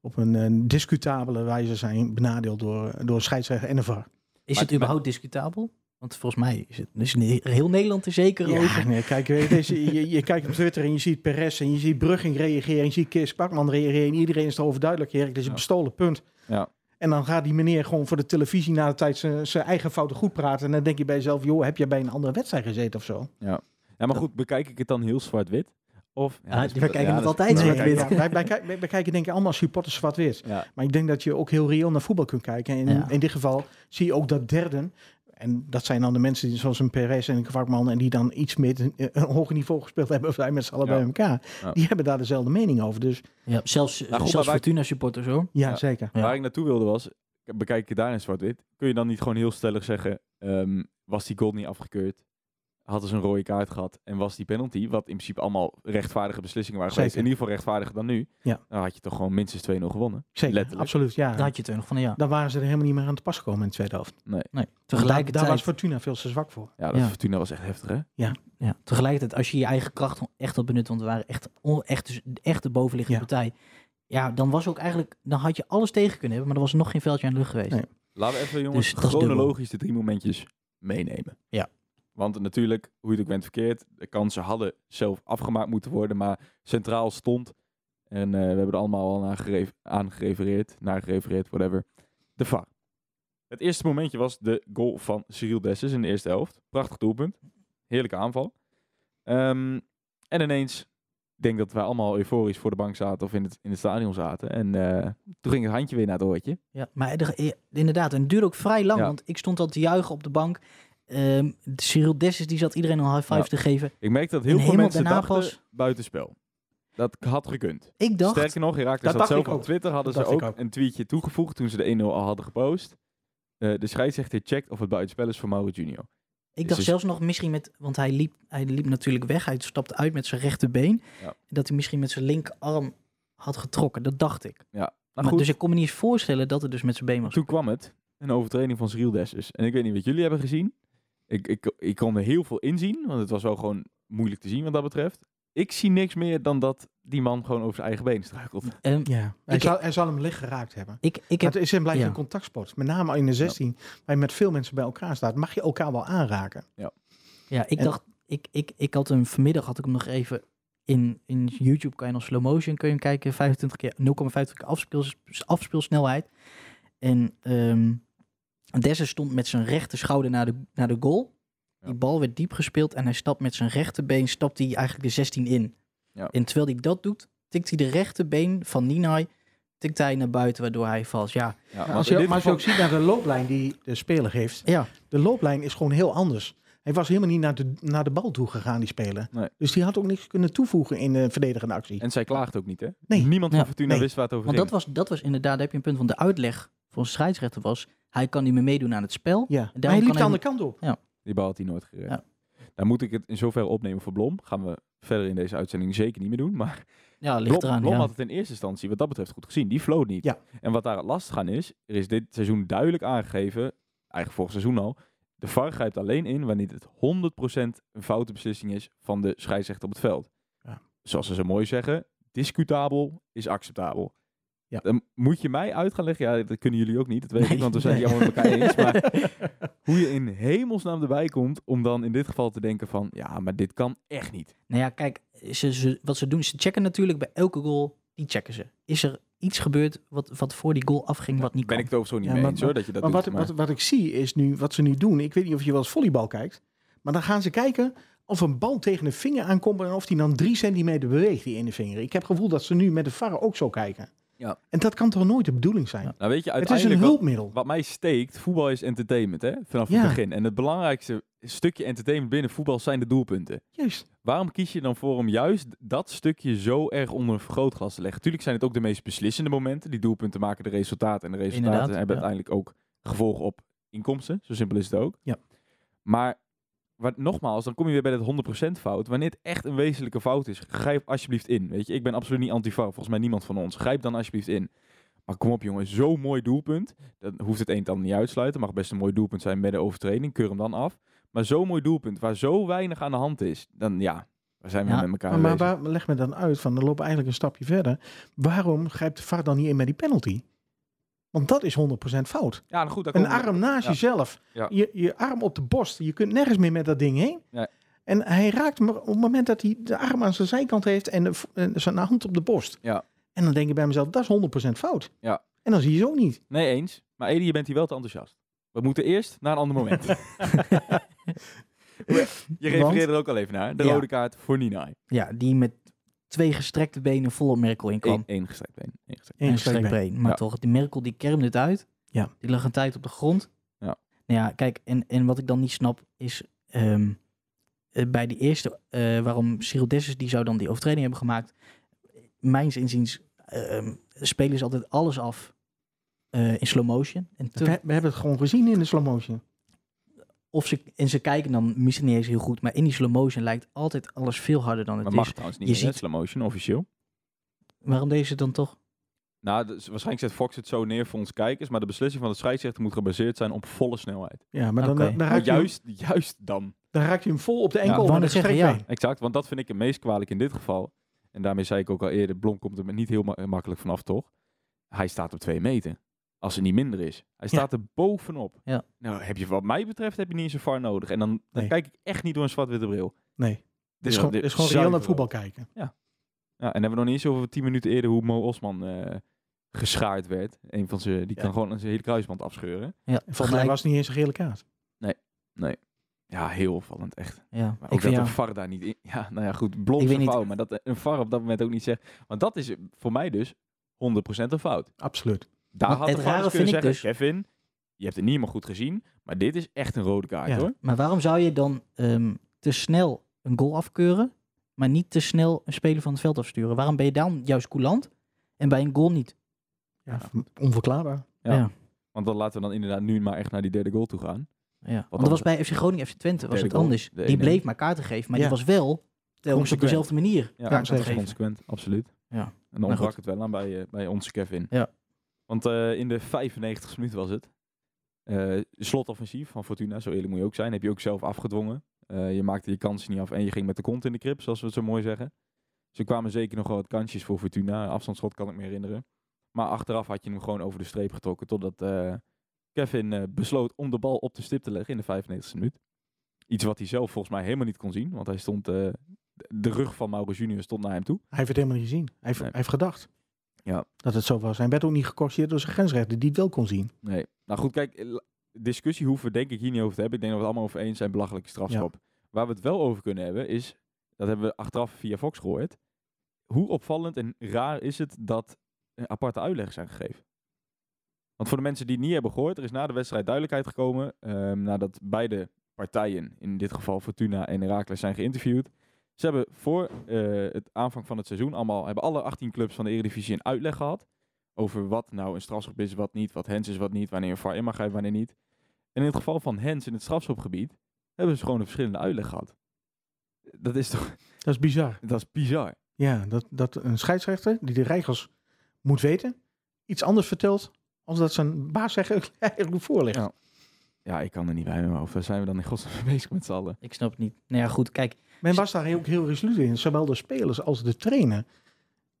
op een eh, discutabele wijze zijn benadeeld door, door scheidsrechter en de VAR. Is Maar- het überhaupt discutabel? Want volgens mij is het is ne- heel Nederland er zeker over. Ja, nee, kijk, weet je, je, je kijkt op Twitter en je ziet Perez en je ziet Brugging reageren. En je ziet Kees Kwakman reageren. En iedereen is erover duidelijk. Erik, dit is een Ja. bestolen punt. Ja. En dan gaat die meneer gewoon voor de televisie na de tijd zijn zijn eigen fouten goed praten. En dan denk je bij jezelf, joh, heb je bij een andere wedstrijd gezeten of zo? Ja, maar goed, bekijk ik het dan heel zwart-wit? Of, Ah, dat is- we kijken ja, het is- altijd Nee, zwart-wit. ja, wij, wij, kijk- wij, wij kijken denk ik allemaal supporters zwart-wit. Ja, Maar ik denk dat je ook heel reëel naar voetbal kunt kijken. En in, Ja. in dit geval zie je ook dat derden. En dat zijn dan de mensen die, zoals een Perez en een Kwakman... en die dan iets meer een, een hoger niveau gespeeld hebben... of wij met z'n allen Ja. bij elkaar. Ja. Die hebben daar dezelfde mening over. Dus Ja, zelfs Nou, goed, zelfs maar wij- Fortuna supporters hoor. ja, Ja. zeker. Ja. Waar ik naartoe wilde was, bekijk ik het daar in zwart-wit, kun je dan niet gewoon heel stellig zeggen, ehm, was die goal niet afgekeurd? Hadden ze een rode kaart gehad en was die penalty, wat in principe allemaal rechtvaardige beslissingen waren geweest, in ieder geval rechtvaardiger dan nu, Ja. dan had je toch gewoon minstens 2-0 gewonnen. Zeker, Letterlijk. absoluut. Ja. Daar had je het er nog van, ja. Dan waren ze er helemaal niet meer aan te pas gekomen in de tweede helft. Nee. Daar, Tegelijkertijd, daar was Fortuna veel te zwak voor. Ja, dat Ja. Fortuna was echt heftig, hè? ja, tegelijkertijd, als je je eigen kracht echt had benut, want we waren echt, echt, dus echt de bovenliggende Ja. partij. Ja, dan was ook eigenlijk, dan had je alles tegen kunnen hebben, maar er was nog geen veldje aan de lucht geweest. Nee. Laten we even, jongens, Dus chronologisch de drie momentjes meenemen. Ja. Want natuurlijk, hoe je het ook bent verkeerd, de kansen hadden zelf afgemaakt moeten worden, maar centraal stond. En eh, we hebben er allemaal al naar geref- aan gerefereerd, naar gerefereerd, whatever. De VAR. Het eerste momentje was de goal van Cyril Dessus in de eerste helft. Prachtig doelpunt. Heerlijke aanval. Ehm, en ineens, ik denk dat wij allemaal euforisch voor de bank zaten of in het, in het stadion zaten. En eh, toen ging het handje weer naar het oortje. Ja, maar eh, inderdaad, en het duurde ook vrij lang, Ja. want ik stond al te juichen op de bank. Ehm Cyril Dessus, die zat iedereen een high five Ja. te geven. Ik merk dat heel En veel helemaal mensen daarna dachten pas- buitenspel. Dat had gekund. Ik dacht, Sterker nog, Herakles Dat had dacht zelf ik op ook. Twitter hadden Dat ze ook, een tweetje toegevoegd toen ze de 1-0 al hadden gepost. Eh, de scheidsrechter checkt of het buitenspel is voor Mauro Junior. ik Dus dacht zelfs nog misschien met, want hij liep, hij liep natuurlijk weg. Hij stapte uit met zijn rechterbeen. Ja. Dat hij misschien met zijn linkerarm had getrokken. Dat dacht ik. Nou Maar, goed, dus ik kon me niet eens voorstellen dat het dus met zijn been was. toen kwam het. Een overtreding van Cyril Dessus. En ik weet niet wat jullie hebben gezien. Ik, ik, ik kon er heel veel inzien, want het was wel gewoon moeilijk te zien wat dat betreft. Ik zie niks meer dan dat die man gewoon over zijn eigen been struikelt. Ehm, Ja. Hij, Ik- zal, hij zal hem licht geraakt hebben. ik, ik heb, het is en blijft ja. een contactsport. Met name in de 16, waar je met veel mensen bij elkaar staat, mag je elkaar wel aanraken. ja, ik en- dacht, ik, ik, ik had hem vanmiddag had ik hem nog even in, in YouTube kan je nog slow motion kun je hem kijken, 25 keer 0,25 keer afspeel, afspeelsnelheid. En ehm Desse stond met zijn rechter schouder naar de, naar de goal. Ja. Die bal werd diep gespeeld en hij stapt met zijn rechterbeen, stapt hij eigenlijk de 16 in. Ja. En terwijl hij dat doet, tikt hij de rechterbeen van Ninai, tikt hij naar buiten, waardoor hij valt. Ja, Ja, want als je, dit maar als je ook ziet naar de looplijn die de speler heeft, ja de looplijn is gewoon heel anders. Hij was helemaal niet naar de, naar de bal toe gegaan, die speler. Nee. Dus die had ook niks kunnen toevoegen in de verdedigende actie. En zij klaagt ook niet, hè? Nee. Niemand van Ja, Fortuna nee. wist waar het over want ging. dat was, dat was inderdaad, daar heb je een punt van de uitleg van de scheidsrechter was, hij kan niet meer meedoen aan het spel. Ja, maar hij liep kan de andere kant op. Die bal had hij nooit gered. Ja. Dan moet ik het in zoverre opnemen voor Blom. Gaan we verder in deze uitzending zeker niet meer doen. Maar Ja, ligt Blom, eraan. Blom ja. had het in eerste instantie wat dat betreft goed gezien. Die floot niet. Ja. En wat daar het lastig aan is, er is dit seizoen duidelijk aangegeven, eigenlijk vorig seizoen al, de VAR grijpt alleen in wanneer het 100% een foute beslissing is van de scheidsrechter op het veld. Ja. Zoals ze zo mooi zeggen, discutabel is acceptabel. Ja. Dan moet je mij uit gaan leggen, ja, dat kunnen jullie ook niet, dat weet ik, Nee, want we zijn het nee. allemaal met elkaar eens. Maar hoe je in hemelsnaam erbij komt om dan in dit geval te denken van, ja, maar dit kan echt niet. Nou ja, kijk, ze, ze, wat ze doen, ze checken natuurlijk bij elke goal, die checken ze. Is er iets gebeurd wat, wat voor die goal afging, wat niet ben kan? ik het over zo niet Ja, mee maar- eens hoor, dat je dat maar doet. wat, maar- wat, wat ik zie is nu, wat ze nu doen, ik weet niet of je wel eens volleybal kijkt, maar dan gaan ze kijken of een bal tegen de vinger aankomt en of die dan drie centimeter beweegt, die ene vinger. Ik heb het gevoel dat ze nu met de VAR ook zo kijken. Ja. En dat kan toch nooit de bedoeling zijn? Nou weet je, Het is een wat, hulpmiddel. wat mij steekt, voetbal is entertainment hè, vanaf Ja. het begin. En het belangrijkste stukje entertainment binnen voetbal zijn de doelpunten. Juist. Waarom kies je dan voor om juist dat stukje zo erg onder een vergrootglas te leggen? Tuurlijk zijn het ook de meest beslissende momenten. Die doelpunten maken de resultaten. En de resultaten Inderdaad, hebben ja. uiteindelijk ook gevolgen op inkomsten. Zo simpel is het ook. Ja. Maar wat, nogmaals, dan kom je weer bij dat 100% fout. Wanneer het echt een wezenlijke fout is, grijp alsjeblieft in. Weet je, ik ben absoluut niet anti-fout. Volgens mij niemand van ons. Grijp dan alsjeblieft in. Maar kom op jongen, zo'n mooi doelpunt. Dan hoeft het een dan niet uitsluiten. Mag best een mooi doelpunt zijn met de overtreding. Keur hem dan af. Maar zo'n mooi doelpunt waar zo weinig aan de hand is. Dan ja, waar zijn we Ja, met elkaar Maar, maar waar, leg me dan uit van, dan lopen eigenlijk een stapje verder. Waarom grijpt de VAR dan niet in met die penalty? Want dat is 100% fout. Ja, nou goed, dan Een arm naast Ja. jezelf. Ja. Je, je arm op de borst. Je kunt nergens meer met dat ding heen. Nee. En hij raakt hem op het moment dat hij de arm aan zijn zijkant heeft en, de, en zijn hand op de borst. Ja. En dan denk ik bij mezelf, dat is 100% fout. Ja. En dan zie je zo niet. Nee, eens. Maar Edi, je bent hier wel te enthousiast. We moeten eerst naar een ander moment. je refereerde er ook al even naar. De Ja. rode kaart voor Ninai. Ja, die met twee gestrekte benen vol op Merkel in kwam. Eén, één gestrekt been. Eén gestrekt Eén Een gestrekt gestrekt been. been. Maar Ja. toch, die Merkel die kermde het uit. Ja. Die lag een tijd op de grond. Ja. Nou ja, kijk, en, en wat ik dan niet snap is... ehm, eh, bij die eerste, eh, waarom Cyril Dessus, die zou dan die overtreding hebben gemaakt. Mijns inziens ehm, spelen ze altijd alles af eh, in slow motion. En te- We, we hebben het gewoon gezien in de slow motion. Of ze, en ze kijken dan misschien niet eens heel goed, maar in die slow motion lijkt altijd alles veel harder dan het Maar is. mag trouwens niet je ziet- slow motion, officieel. Waarom deze dan toch? Nou, dus waarschijnlijk zet Fox het zo neer voor ons kijkers. Maar de beslissing van de scheidsrechter moet gebaseerd zijn op volle snelheid. Ja, maar dan, dan, dan, raakt hij, juist, juist dan. dan raakt hij hem vol op de enkel Ja. net zeggen, ja. Exact, want dat vind ik het meest kwalijk in dit geval. En daarmee zei ik ook al eerder, Blom komt er met niet heel ma- makkelijk vanaf, toch? Hij staat op twee meter. Als het niet minder is. Hij staat er bovenop. Ja. Nou, heb je wat mij betreft heb je niet eens een VAR nodig. En dan, dan Nee. kijk ik echt niet door een zwart-witte bril. Nee, dit is Ja, gewoon, dit is gewoon reëel naar voetbal kijken. Ja, en hebben we nog niet eens over tien minuten eerder hoe Mo Osman eh, geschaard werd. Een van ze, die Ja. kan gewoon zijn hele kruisband afscheuren. Ja, En volgens mij was het niet eens een gele kaart. Ja, heel opvallend, echt. ja. Maar ik ook dat een ja, VAR daar niet in... Ja, nou ja, goed, weet een fout, maar dat een VAR op dat moment ook niet zegt... Want dat is voor mij dus 100% een fout. Absoluut. Daar Maar had het rare dus vind ik zeggen, Kevin, je hebt het niet helemaal goed gezien, maar dit is echt een rode kaart Ja. hoor. Maar waarom zou je dan ehm, te snel een goal afkeuren, maar niet te snel een speler van het veld afsturen? Waarom ben je dan juist coulant en bij een goal niet? Ja, onverklaarbaar. Ja. Ja. Want dan laten we dan inderdaad nu maar echt naar die derde goal toe gaan. Ja. Want dat was bij FC Groningen, FC Twente, was het goal, anders. de Die bleef maar kaarten geven, maar Ja. die was wel telkens op dezelfde manier Ja, dat is consequent, absoluut. Ja. En dan ontbrak goed. het wel aan bij, eh, bij onze Kevin. Ja. Want eh, in de 95 minuut was het. eh, slotoffensief van Fortuna, zo eerlijk moet je ook zijn, heb je ook zelf afgedwongen. Eh, je maakte je kansen niet af en je ging met de kont in de krip, zoals we het zo mooi zeggen. Dus er kwamen zeker nog wel wat kansjes voor Fortuna. Afstandsschot kan ik me herinneren. Maar achteraf had je hem gewoon over de streep getrokken totdat Kevin besloot om de bal op de stip te leggen in de 95 minuut. Iets wat hij zelf volgens mij helemaal niet kon zien, want hij stond, de rug van Mauro Junior stond naar hem toe. Hij heeft het helemaal niet gezien. Hij heeft, Nee. hij heeft gedacht Ja. dat het zo was. Hij werd ook niet gecorrigeerd door zijn grensrechter die het wel kon zien. Nee. Nou goed, kijk, discussie hoeven we denk ik hier niet over te hebben. Ik denk dat we het allemaal over eens zijn, belachelijke strafschop. Waar we het wel over kunnen hebben is, dat hebben we achteraf via Fox gehoord, hoe opvallend en raar is het dat aparte uitleg zijn gegeven. Want voor de mensen die het niet hebben gehoord, er is na de wedstrijd duidelijkheid gekomen, ehm, nadat beide partijen, in dit geval Fortuna en Heracles, zijn geïnterviewd. Ze hebben voor eh, het aanvang van het seizoen allemaal, hebben alle 18 clubs van de Eredivisie een uitleg gehad over wat nou een strafschop is, wat niet, wat hens is, wat niet, wanneer een VAR in mag grijpen, wanneer niet. En in het geval van hens in het strafschopgebied hebben ze gewoon een verschillende uitleg gehad. Dat is toch, Dat is bizar. dat is bizar. Ja, dat, dat een scheidsrechter die de regels moet weten, iets anders vertelt als dat zijn baas eigenlijk voorligt. Ja. Ja, ik kan er niet bij mijn hoofd. Waar zijn we dan in godsnaam bezig met z'n allen? Ik snap het niet. Nou ja, goed, kijk. Men was daar ook heel resoluut in, zowel de spelers als de trainer.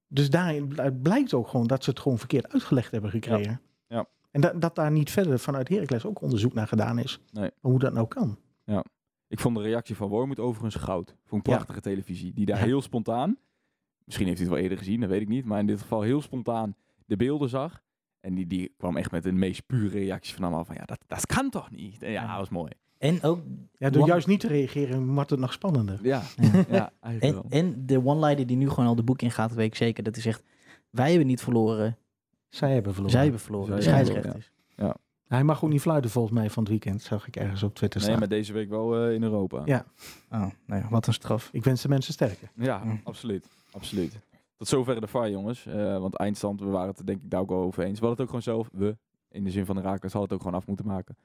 Dus daarin bl- blijkt ook gewoon dat ze het gewoon verkeerd uitgelegd hebben gekregen. Ja. En dat, dat daar niet verder vanuit Heracles ook onderzoek naar gedaan is. Nee. Hoe dat nou kan. Ik vond de reactie van Wormoed overigens goud. Vond ik Ja. prachtige televisie. Die daar Ja. heel spontaan, misschien heeft hij het wel eerder gezien, dat weet ik niet. Maar in dit geval heel spontaan de beelden zag. En die, die kwam echt met de meest pure reactie van allemaal van, ja, dat, dat kan toch niet? En ja, Ja. dat was mooi. En ook Ja, door One- juist niet te reageren maakt het nog spannender. Ja, Ja. ja eigenlijk En, wel. en de one-liner die nu gewoon al de boek in gaat, weet ik zeker. Dat is echt, wij hebben niet verloren. Zij hebben verloren. Zij hebben verloren, de Zij hebben scheidsrechters. Hij mag ook niet fluiten volgens mij van het weekend. Zag ik ergens op Twitter Nee, maar deze week wel eh, in Europa. Ja. Oh, nou ja, wat een straf. Ik wens de mensen sterker. Ja, Mm. absoluut. absoluut. Tot zover de VAR, jongens. Eh, want eindstand, we waren het denk ik daar ook wel over eens. We hadden het ook gewoon zelf, we, in de zin van de Rakers, hadden het ook gewoon af moeten maken.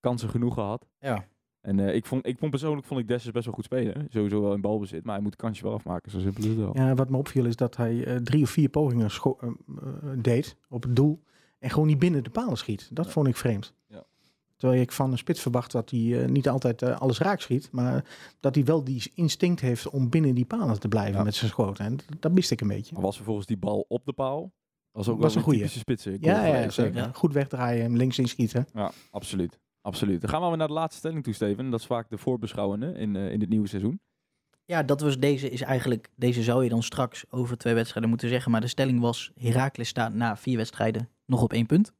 Kansen genoeg gehad. Ja. En eh, ik, vond, ik vond persoonlijk vond ik Dessers best wel goed spelen. Sowieso wel in balbezit, maar hij moet het kansje wel afmaken. Zo simpel is het wel. Ja, wat me opviel is dat hij eh, drie of vier pogingen deed op het doel. En gewoon niet binnen de palen schiet. Dat Ja. vond ik vreemd. Ja. Terwijl ik van een spits verwacht dat hij eh, niet altijd eh, alles raak schiet. Maar dat hij wel die instinct heeft om binnen die palen te blijven Ja. met zijn schoten. En dat miste ik een beetje. Maar was vervolgens die bal op de paal? Was ook Was wel een typische spitsen. Ja, ja, zeker. Ja. Goed wegdraaien, hem links inschieten. Ja, absoluut. Absoluut. Dan gaan we naar de laatste stelling toe, Steven. Dat is vaak de voorbeschouwende in, eh, in het nieuwe seizoen. Ja, dat was deze is eigenlijk, deze zou je dan straks over twee wedstrijden moeten zeggen. Maar de stelling was, Heracles staat na vier wedstrijden nog op één punt.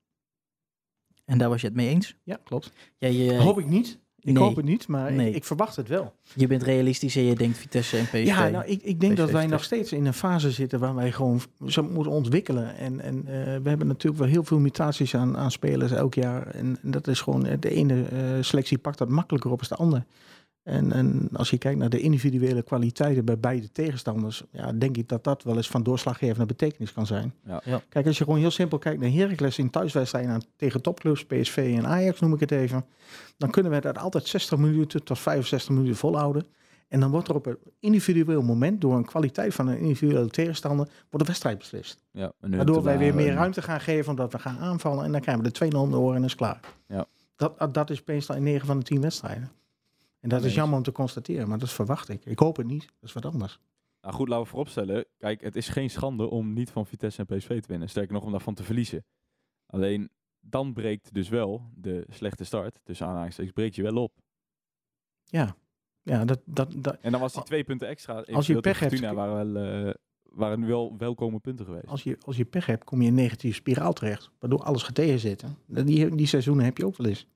En daar was je het mee eens. Ja, klopt. Jij, eh, hoop ik niet. Ik nee. hoop het niet, maar Nee. ik, ik verwacht het wel. je bent realistisch en je denkt Vitesse en PSV. Ja, nou, ik, ik denk dat wij nog steeds in een fase zitten waar wij gewoon zo moeten ontwikkelen. En, en eh, we hebben natuurlijk wel heel veel mutaties aan, aan spelers elk jaar. En, en dat is gewoon, eh, de ene eh, selectie pakt dat makkelijker op als de andere. En, en als je kijkt naar de individuele kwaliteiten bij beide tegenstanders, ja, denk ik dat dat wel eens van doorslaggevende betekenis kan zijn. Ja. Ja. Kijk, als je gewoon heel simpel kijkt naar Heracles in thuiswedstrijden aan- tegen topclubs, PSV en Ajax noem ik het even, dan kunnen we dat altijd 60 minuten tot 65 minuten volhouden. En dan wordt er op een individueel moment, door een kwaliteit van een individuele tegenstander, wordt de wedstrijd beslist. Ja, Waardoor wij weer meer ruimte gaan geven, omdat we gaan aanvallen. En dan krijgen we de 2-0 om de oren en is klaar. Ja. Dat, dat- dat is meestal in 9 van de 10 wedstrijden. En dat is jammer om te constateren, maar dat verwacht ik. Ik hoop het niet, dat is wat anders. Nou goed, laten we vooropstellen. Kijk, het is geen schande om niet van Vitesse en PSV te winnen. Sterker nog, om daarvan te verliezen. Alleen, dan breekt dus wel de slechte start, tussen aanhalingstekens, breekt je wel op. Ja, ja dat, dat, dat, En dan was die twee punten extra. Als je pech hebt- waren, wel, eh, waren wel welkome punten geweest. als, je, als je pech hebt, kom je in een negatieve spiraal terecht. Waardoor alles gaat tegenzitten. Die, die seizoenen heb je ook wel eens.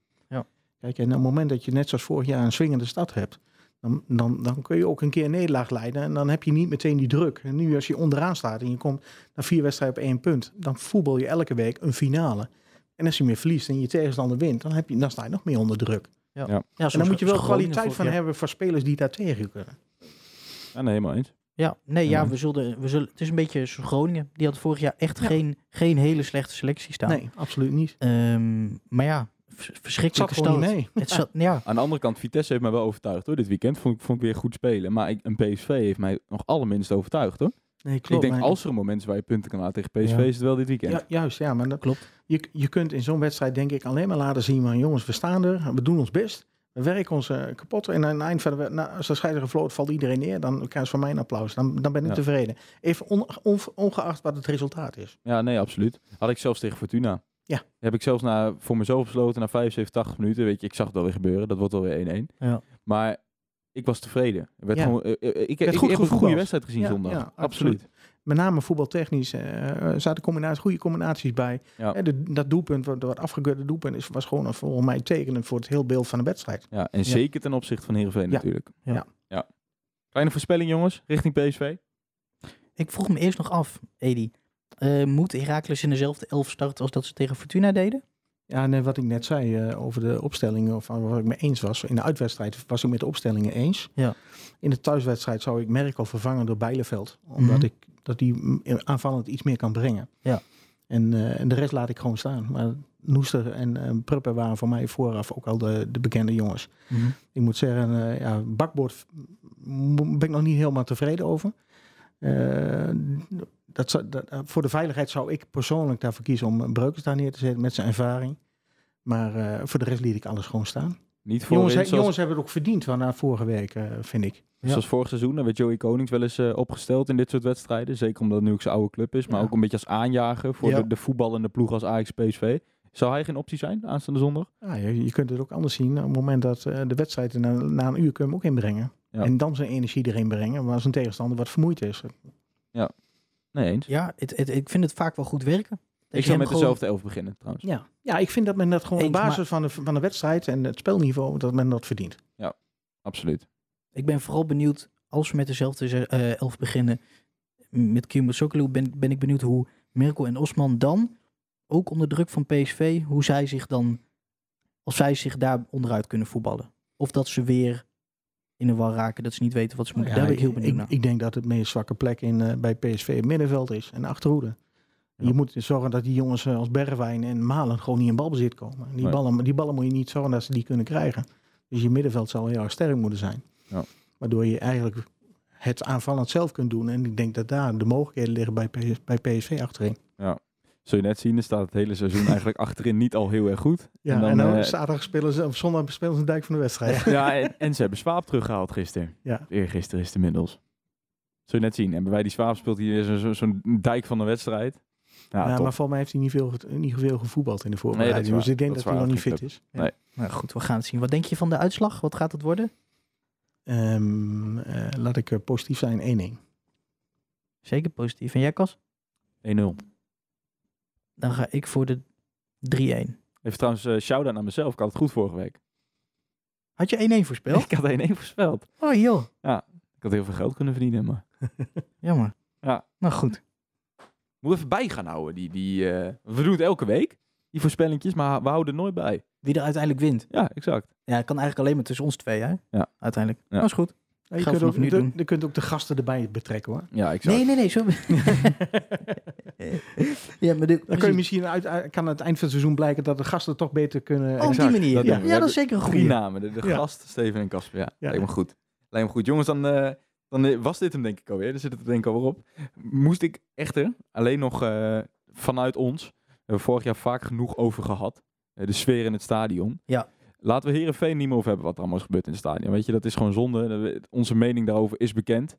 Ja. Kijk, en op het moment dat je net zoals vorig jaar een swingende stad hebt, dan, dan, dan kun je ook een keer een nederlaag leiden. En dan heb je niet meteen die druk. En nu als je onderaan staat en je komt naar vier wedstrijden op één punt, dan voetbal je elke week een finale. En als je meer verliest en je tegenstander wint, dan, heb je, dan sta je nog meer onder druk. Ja, Ja. en dan moet je wel kwaliteit van hebben voor spelers die daar tegen kunnen. Ja, nee, helemaal eens. Ja, nee, ja, Ja. we zullen, we zullen, het is een beetje Groningen. Die had vorig jaar echt Ja. geen, geen hele slechte selectie staan. Nee, absoluut niet. Ehm, maar ja, Het verschrikkelijke gewoon niet stoot. mee. Het zat, ja, Aan de andere kant, Vitesse heeft mij wel overtuigd hoor. Dit weekend vond ik, vond ik weer goed spelen. Maar ik, een PSV heeft mij nog allerminst overtuigd hoor. Nee, ik denk, als er een moment is waar je punten kan laten tegen PSV, Ja. is het wel dit weekend. Ja, juist, ja, maar dat, Klopt. Je, je kunt in zo'n wedstrijd denk ik alleen maar laten zien, maar jongens, we staan er, we doen ons best. We werken ons eh, kapot. En aan het eind van de nou, als de scheidsrechter vloot, valt iedereen neer. Dan krijg je van mij een applaus. Dan, dan ben ik Ja. tevreden. Even on- on- ongeacht wat het resultaat is. Ja, nee, absoluut. Had ik zelfs tegen Fortuna. Ja. Heb ik zelfs na, voor mezelf besloten na 75, 80 minuten. Weet je, ik zag het alweer gebeuren. Dat wordt alweer 1-1. Ja. Maar ik was tevreden. Werd Ja. gewoon, eh, eh, ik, ik, Werd ik, goed heb een goede wedstrijd gezien Ja, zondag. ja, absoluut. absoluut. Met name voetbaltechnisch eh, zaten combinaties, goede combinaties bij. De, dat doelpunt, wat, wat afgekeurde doelpunt, is, was gewoon volgens mij tekenend voor het heel beeld van de wedstrijd. Ja, en zeker ten opzichte van Heerenveen Ja. natuurlijk. Ja. ja. Kleine voorspelling jongens, richting PSV. ik vroeg me eerst nog af, Edi. Eh, moet Heracles in dezelfde elf starten als dat ze tegen Fortuna deden? Ja, en eh, wat ik net zei eh, over de opstellingen, of uh, waar ik me eens was. In de uitwedstrijd was ik met de opstellingen eens. Ja. In de thuiswedstrijd zou ik Merkel vervangen door Bijleveld. Omdat Mhm. ik dat die mm, aanvallend iets meer kan brengen. Ja. En, eh, en de rest laat ik gewoon staan. Maar Noester en eh Pruppen waren voor mij vooraf ook al de, de bekende jongens. Ik moet zeggen, eh, ja, bakbord m- ben ik nog niet helemaal tevreden over. Eh, dat, zou- dat, eh, voor de veiligheid zou ik persoonlijk daarvoor kiezen om Breukers daar neer te zetten met zijn ervaring. Maar eh, voor de rest liet ik alles gewoon staan. Niet voor Jongens, zoals, jongens hebben het ook verdiend van na vorige week, eh, vind ik. Ja. zoals vorig seizoen. Daar werd Joey Konings wel eens opgesteld in dit soort wedstrijden. Zeker omdat het nu ook zijn oude club is. Maar Ja. ook een beetje als aanjager voor Ja. de, de voetballende ploeg als Ajax PSV. Zou hij geen optie zijn aanstaande zondag? Ja, je, je kunt het ook anders zien. Op het moment dat de wedstrijd na, na een uur kun je hem ook inbrengen. Ja. En dan zijn energie erin brengen. Maar als een tegenstander wat vermoeid is. Nee eens. Ja, het, het, ik vind het vaak wel goed werken. Dat Ik je zou met gewoon- dezelfde elf beginnen trouwens. Ja, ja ik vind dat men dat gewoon op basis maar- van, de, van de wedstrijd en het spelniveau, dat men dat verdient. Absoluut. Ik ben vooral benieuwd, als we met dezelfde eh, elf beginnen, met Kimo Sokolu, ben, ben ik benieuwd hoe Mirko en Osman dan, ook onder druk van PSV, hoe zij zich dan, of zij zich daar onderuit kunnen voetballen. Of dat ze weer in de war raken, dat ze niet weten wat ze moeten. Ja, daar ben ik heel benieuwd ik, naar. ik denk dat het meest zwakke plek in, eh, bij PSV het middenveld is en de achterhoede. Ja. Je moet zorgen dat die jongens eh, als Bergwijn en Malen gewoon niet in balbezit komen. Die, Nee. ballen, die ballen moet je niet zorgen dat ze die kunnen krijgen. Dus je middenveld zal heel erg sterk moeten zijn. Ja. Waardoor je eigenlijk het aanvallend zelf kunt doen. En ik denk dat daar de mogelijkheden liggen bij, PS, bij PSV achterin. Zul je net zien, er staat het hele seizoen eigenlijk achterin niet al heel erg goed. Ja, En en dan, eh, zaterdag spelen ze, of zondag spelen ze een dijk van de wedstrijd. Ja, en, en ze hebben Swaap teruggehaald gisteren. Ja. Eergisteren is het inmiddels. Zul je net zien. En bij die Swaap speelt hij zo- zo- zo'n dijk van de wedstrijd. Ja, Ja, maar volgens mij heeft hij niet veel, niet veel gevoetbald in de Nee, voorbereiding. dat is dus waar. ik denk Dat hij nog niet fit is. Nou goed, we gaan het zien. Wat denk je van de uitslag? Wat gaat het worden? Ehm, eh, laat ik eh, positief zijn, 1-1. Zeker positief. En jij, Kas? 1-0. Dan ga ik voor de 3-1. Even trouwens, eh shout-out naar mezelf. Ik had het goed vorige week. Had je 1-1 voorspeld? Ik had 1-1 voorspeld. Oh joh, Ik had heel veel geld kunnen verdienen, maar... jammer. Ja. Nou goed. Moet even bij gaan houden. Die, die, eh, we doen het elke week, die voorspellingjes, maar we houden er nooit bij. Wie er uiteindelijk wint. Ja, exact. Ja, het kan eigenlijk alleen maar tussen ons twee, hè? Ja. Uiteindelijk. Ja. Dat is goed. Ja, je, kunt ook, nu de- je kunt ook de gasten erbij betrekken hoor. Ja, exact. Nee, nee, nee. Zo... ja, maar de, Dan kun je misschien uit, kan aan het eind van het seizoen blijken dat de gasten toch beter kunnen. Oh, op die manier. Dat ja, ja, dat is zeker een Drie goede. namen. De, de Ja. gast, Steven en Casper. Ja, Ja. lijkt me goed. Lijkt me goed. Jongens, dan, eh, dan eh, was dit hem denk ik alweer. Er zit het er denk ik alweer op. Moest ik echter alleen nog eh, vanuit ons, we hebben vorig jaar vaak genoeg over gehad, eh, de sfeer in het stadion. Ja. Laten we Heerenveen niet meer over hebben wat er allemaal is gebeurd in het stadion. Weet je, dat is gewoon zonde. Dat- Onze mening daarover is bekend.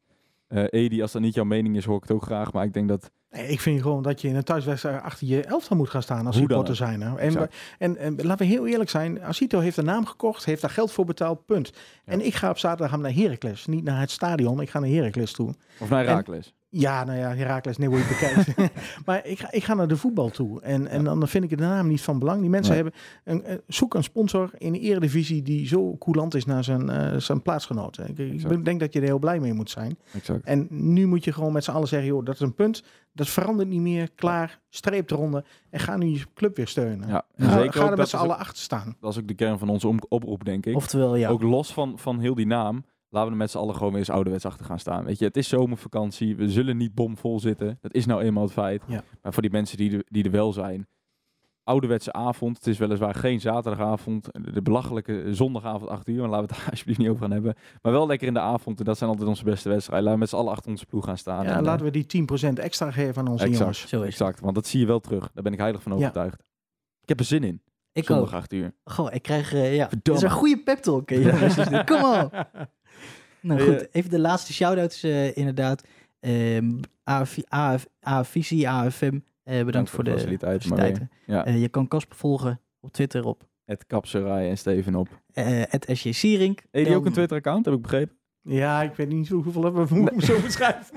Eh Edi, als dat niet jouw mening is, hoor ik het ook graag. Maar ik denk dat Nee, ik vind gewoon dat je in een thuiswedstrijd achter je elftal moet gaan staan als supporter zijn. hè. En, en, en laten we heel eerlijk zijn. Asito heeft een naam gekocht, heeft daar geld voor betaald, punt. Ja. En ik ga op zaterdag naar Heracles. Niet naar het stadion, ik ga naar Heracles toe. Of naar Herakles. Ja, nou ja, Heracles, nee, hoe je het bekijkt. maar ik ga, ik ga naar de voetbal toe. En, en dan vind ik de naam niet van belang. Die mensen Nee. hebben... Een, zoek een sponsor in de eredivisie die zo coulant is naar zijn, eh, zijn plaatsgenoten. Ik, ik denk dat je er heel blij mee moet zijn. Exact. En nu moet je gewoon met z'n allen zeggen, joh, dat is een punt. Dat verandert niet meer. Klaar, streep eronder. En ga nu je club weer steunen. Ja, en Ga, zeker ga ook, er dat met z'n allen achter staan. Dat is ook de kern van onze oproep, denk ik. Oftewel, ja. Ook los van, van heel die naam, laten we er met z'n allen gewoon weer eens ouderwets achter gaan staan. Weet je, het is zomervakantie, we zullen niet bomvol zitten. Dat is nou eenmaal het feit. Ja. Maar voor die mensen die er, die er wel zijn, ouderwetse avond, het is weliswaar geen zaterdagavond, de, belachelijke zondagavond 8 uur, maar laten we het daar alsjeblieft niet over gaan hebben. Maar wel lekker in de avond, en dat zijn altijd onze beste wedstrijden. Laten we met z'n allen achter onze ploeg gaan staan. Ja, En, laten eh, we die 10% extra geven aan onze Exact. jongens. Zo is het. Exact, want dat zie je wel terug. Daar ben ik heilig van Ja. overtuigd. Ik heb er zin in. Ik Zondag ook. 8 uur. Goh, ik krijg, eh, ja. Het Verdomme. is een goede pep talk. Dus Kom op. Nou Hey, goed, even de laatste shout-outs eh, inderdaad. Ehm AF, AF, AFVC, AFM, eh, bedankt voor de faciliteiten. Eh, je kan Casper volgen op Twitter op Het Kapserij en Steven op. eh SJ die Dan- ook een Twitter-account, heb ik begrepen. Ja, ik weet niet hoe- hoeveel hebben we ik hem zo beschrijven.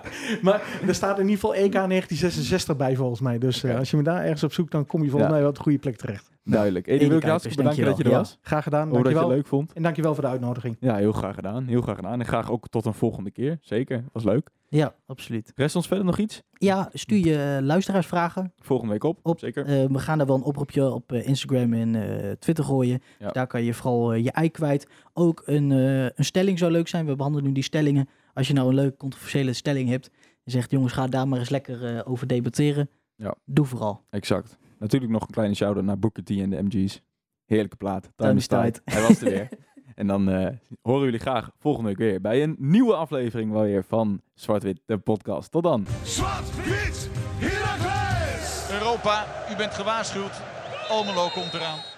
maar er staat in ieder geval EK 1966 bij volgens mij. Dus eh, als je me daar ergens op zoekt, dan kom je volgens Ja. mij wel op de goede plek terecht. Duidelijk. Edi, wil ik hartstikke bedanken dat je er dankjewel. was. Graag gedaan, Hoe dat je dankjewel. het leuk vond. En dankjewel voor de uitnodiging. Ja, heel graag gedaan. Heel graag gedaan. En graag ook tot een volgende keer. Zeker. Was leuk. Ja, absoluut. Rest ons verder nog iets? Ja, stuur je luisteraarsvragen Volgende week op. op. Zeker. Eh, we gaan daar wel een oproepje op eh, Instagram en eh, Twitter gooien. Ja. Daar kan je vooral je ei kwijt. Ook een, een stelling zou leuk zijn. We behandelen nu die stellingen. Als je nou een leuke controversiële stelling hebt. En zegt jongens, ga daar maar eens lekker over debatteren. Ja. Doe vooral. Exact. Natuurlijk nog een kleine shout-out naar Booker T en de MG's. Heerlijke plaat. Time is tijd. Hij was er weer. En dan eh, horen jullie graag volgende week weer bij een nieuwe aflevering wel weer van Zwart-Wit, de podcast. Tot dan. Zwart-wit! Europa, u bent gewaarschuwd. Almelo komt eraan.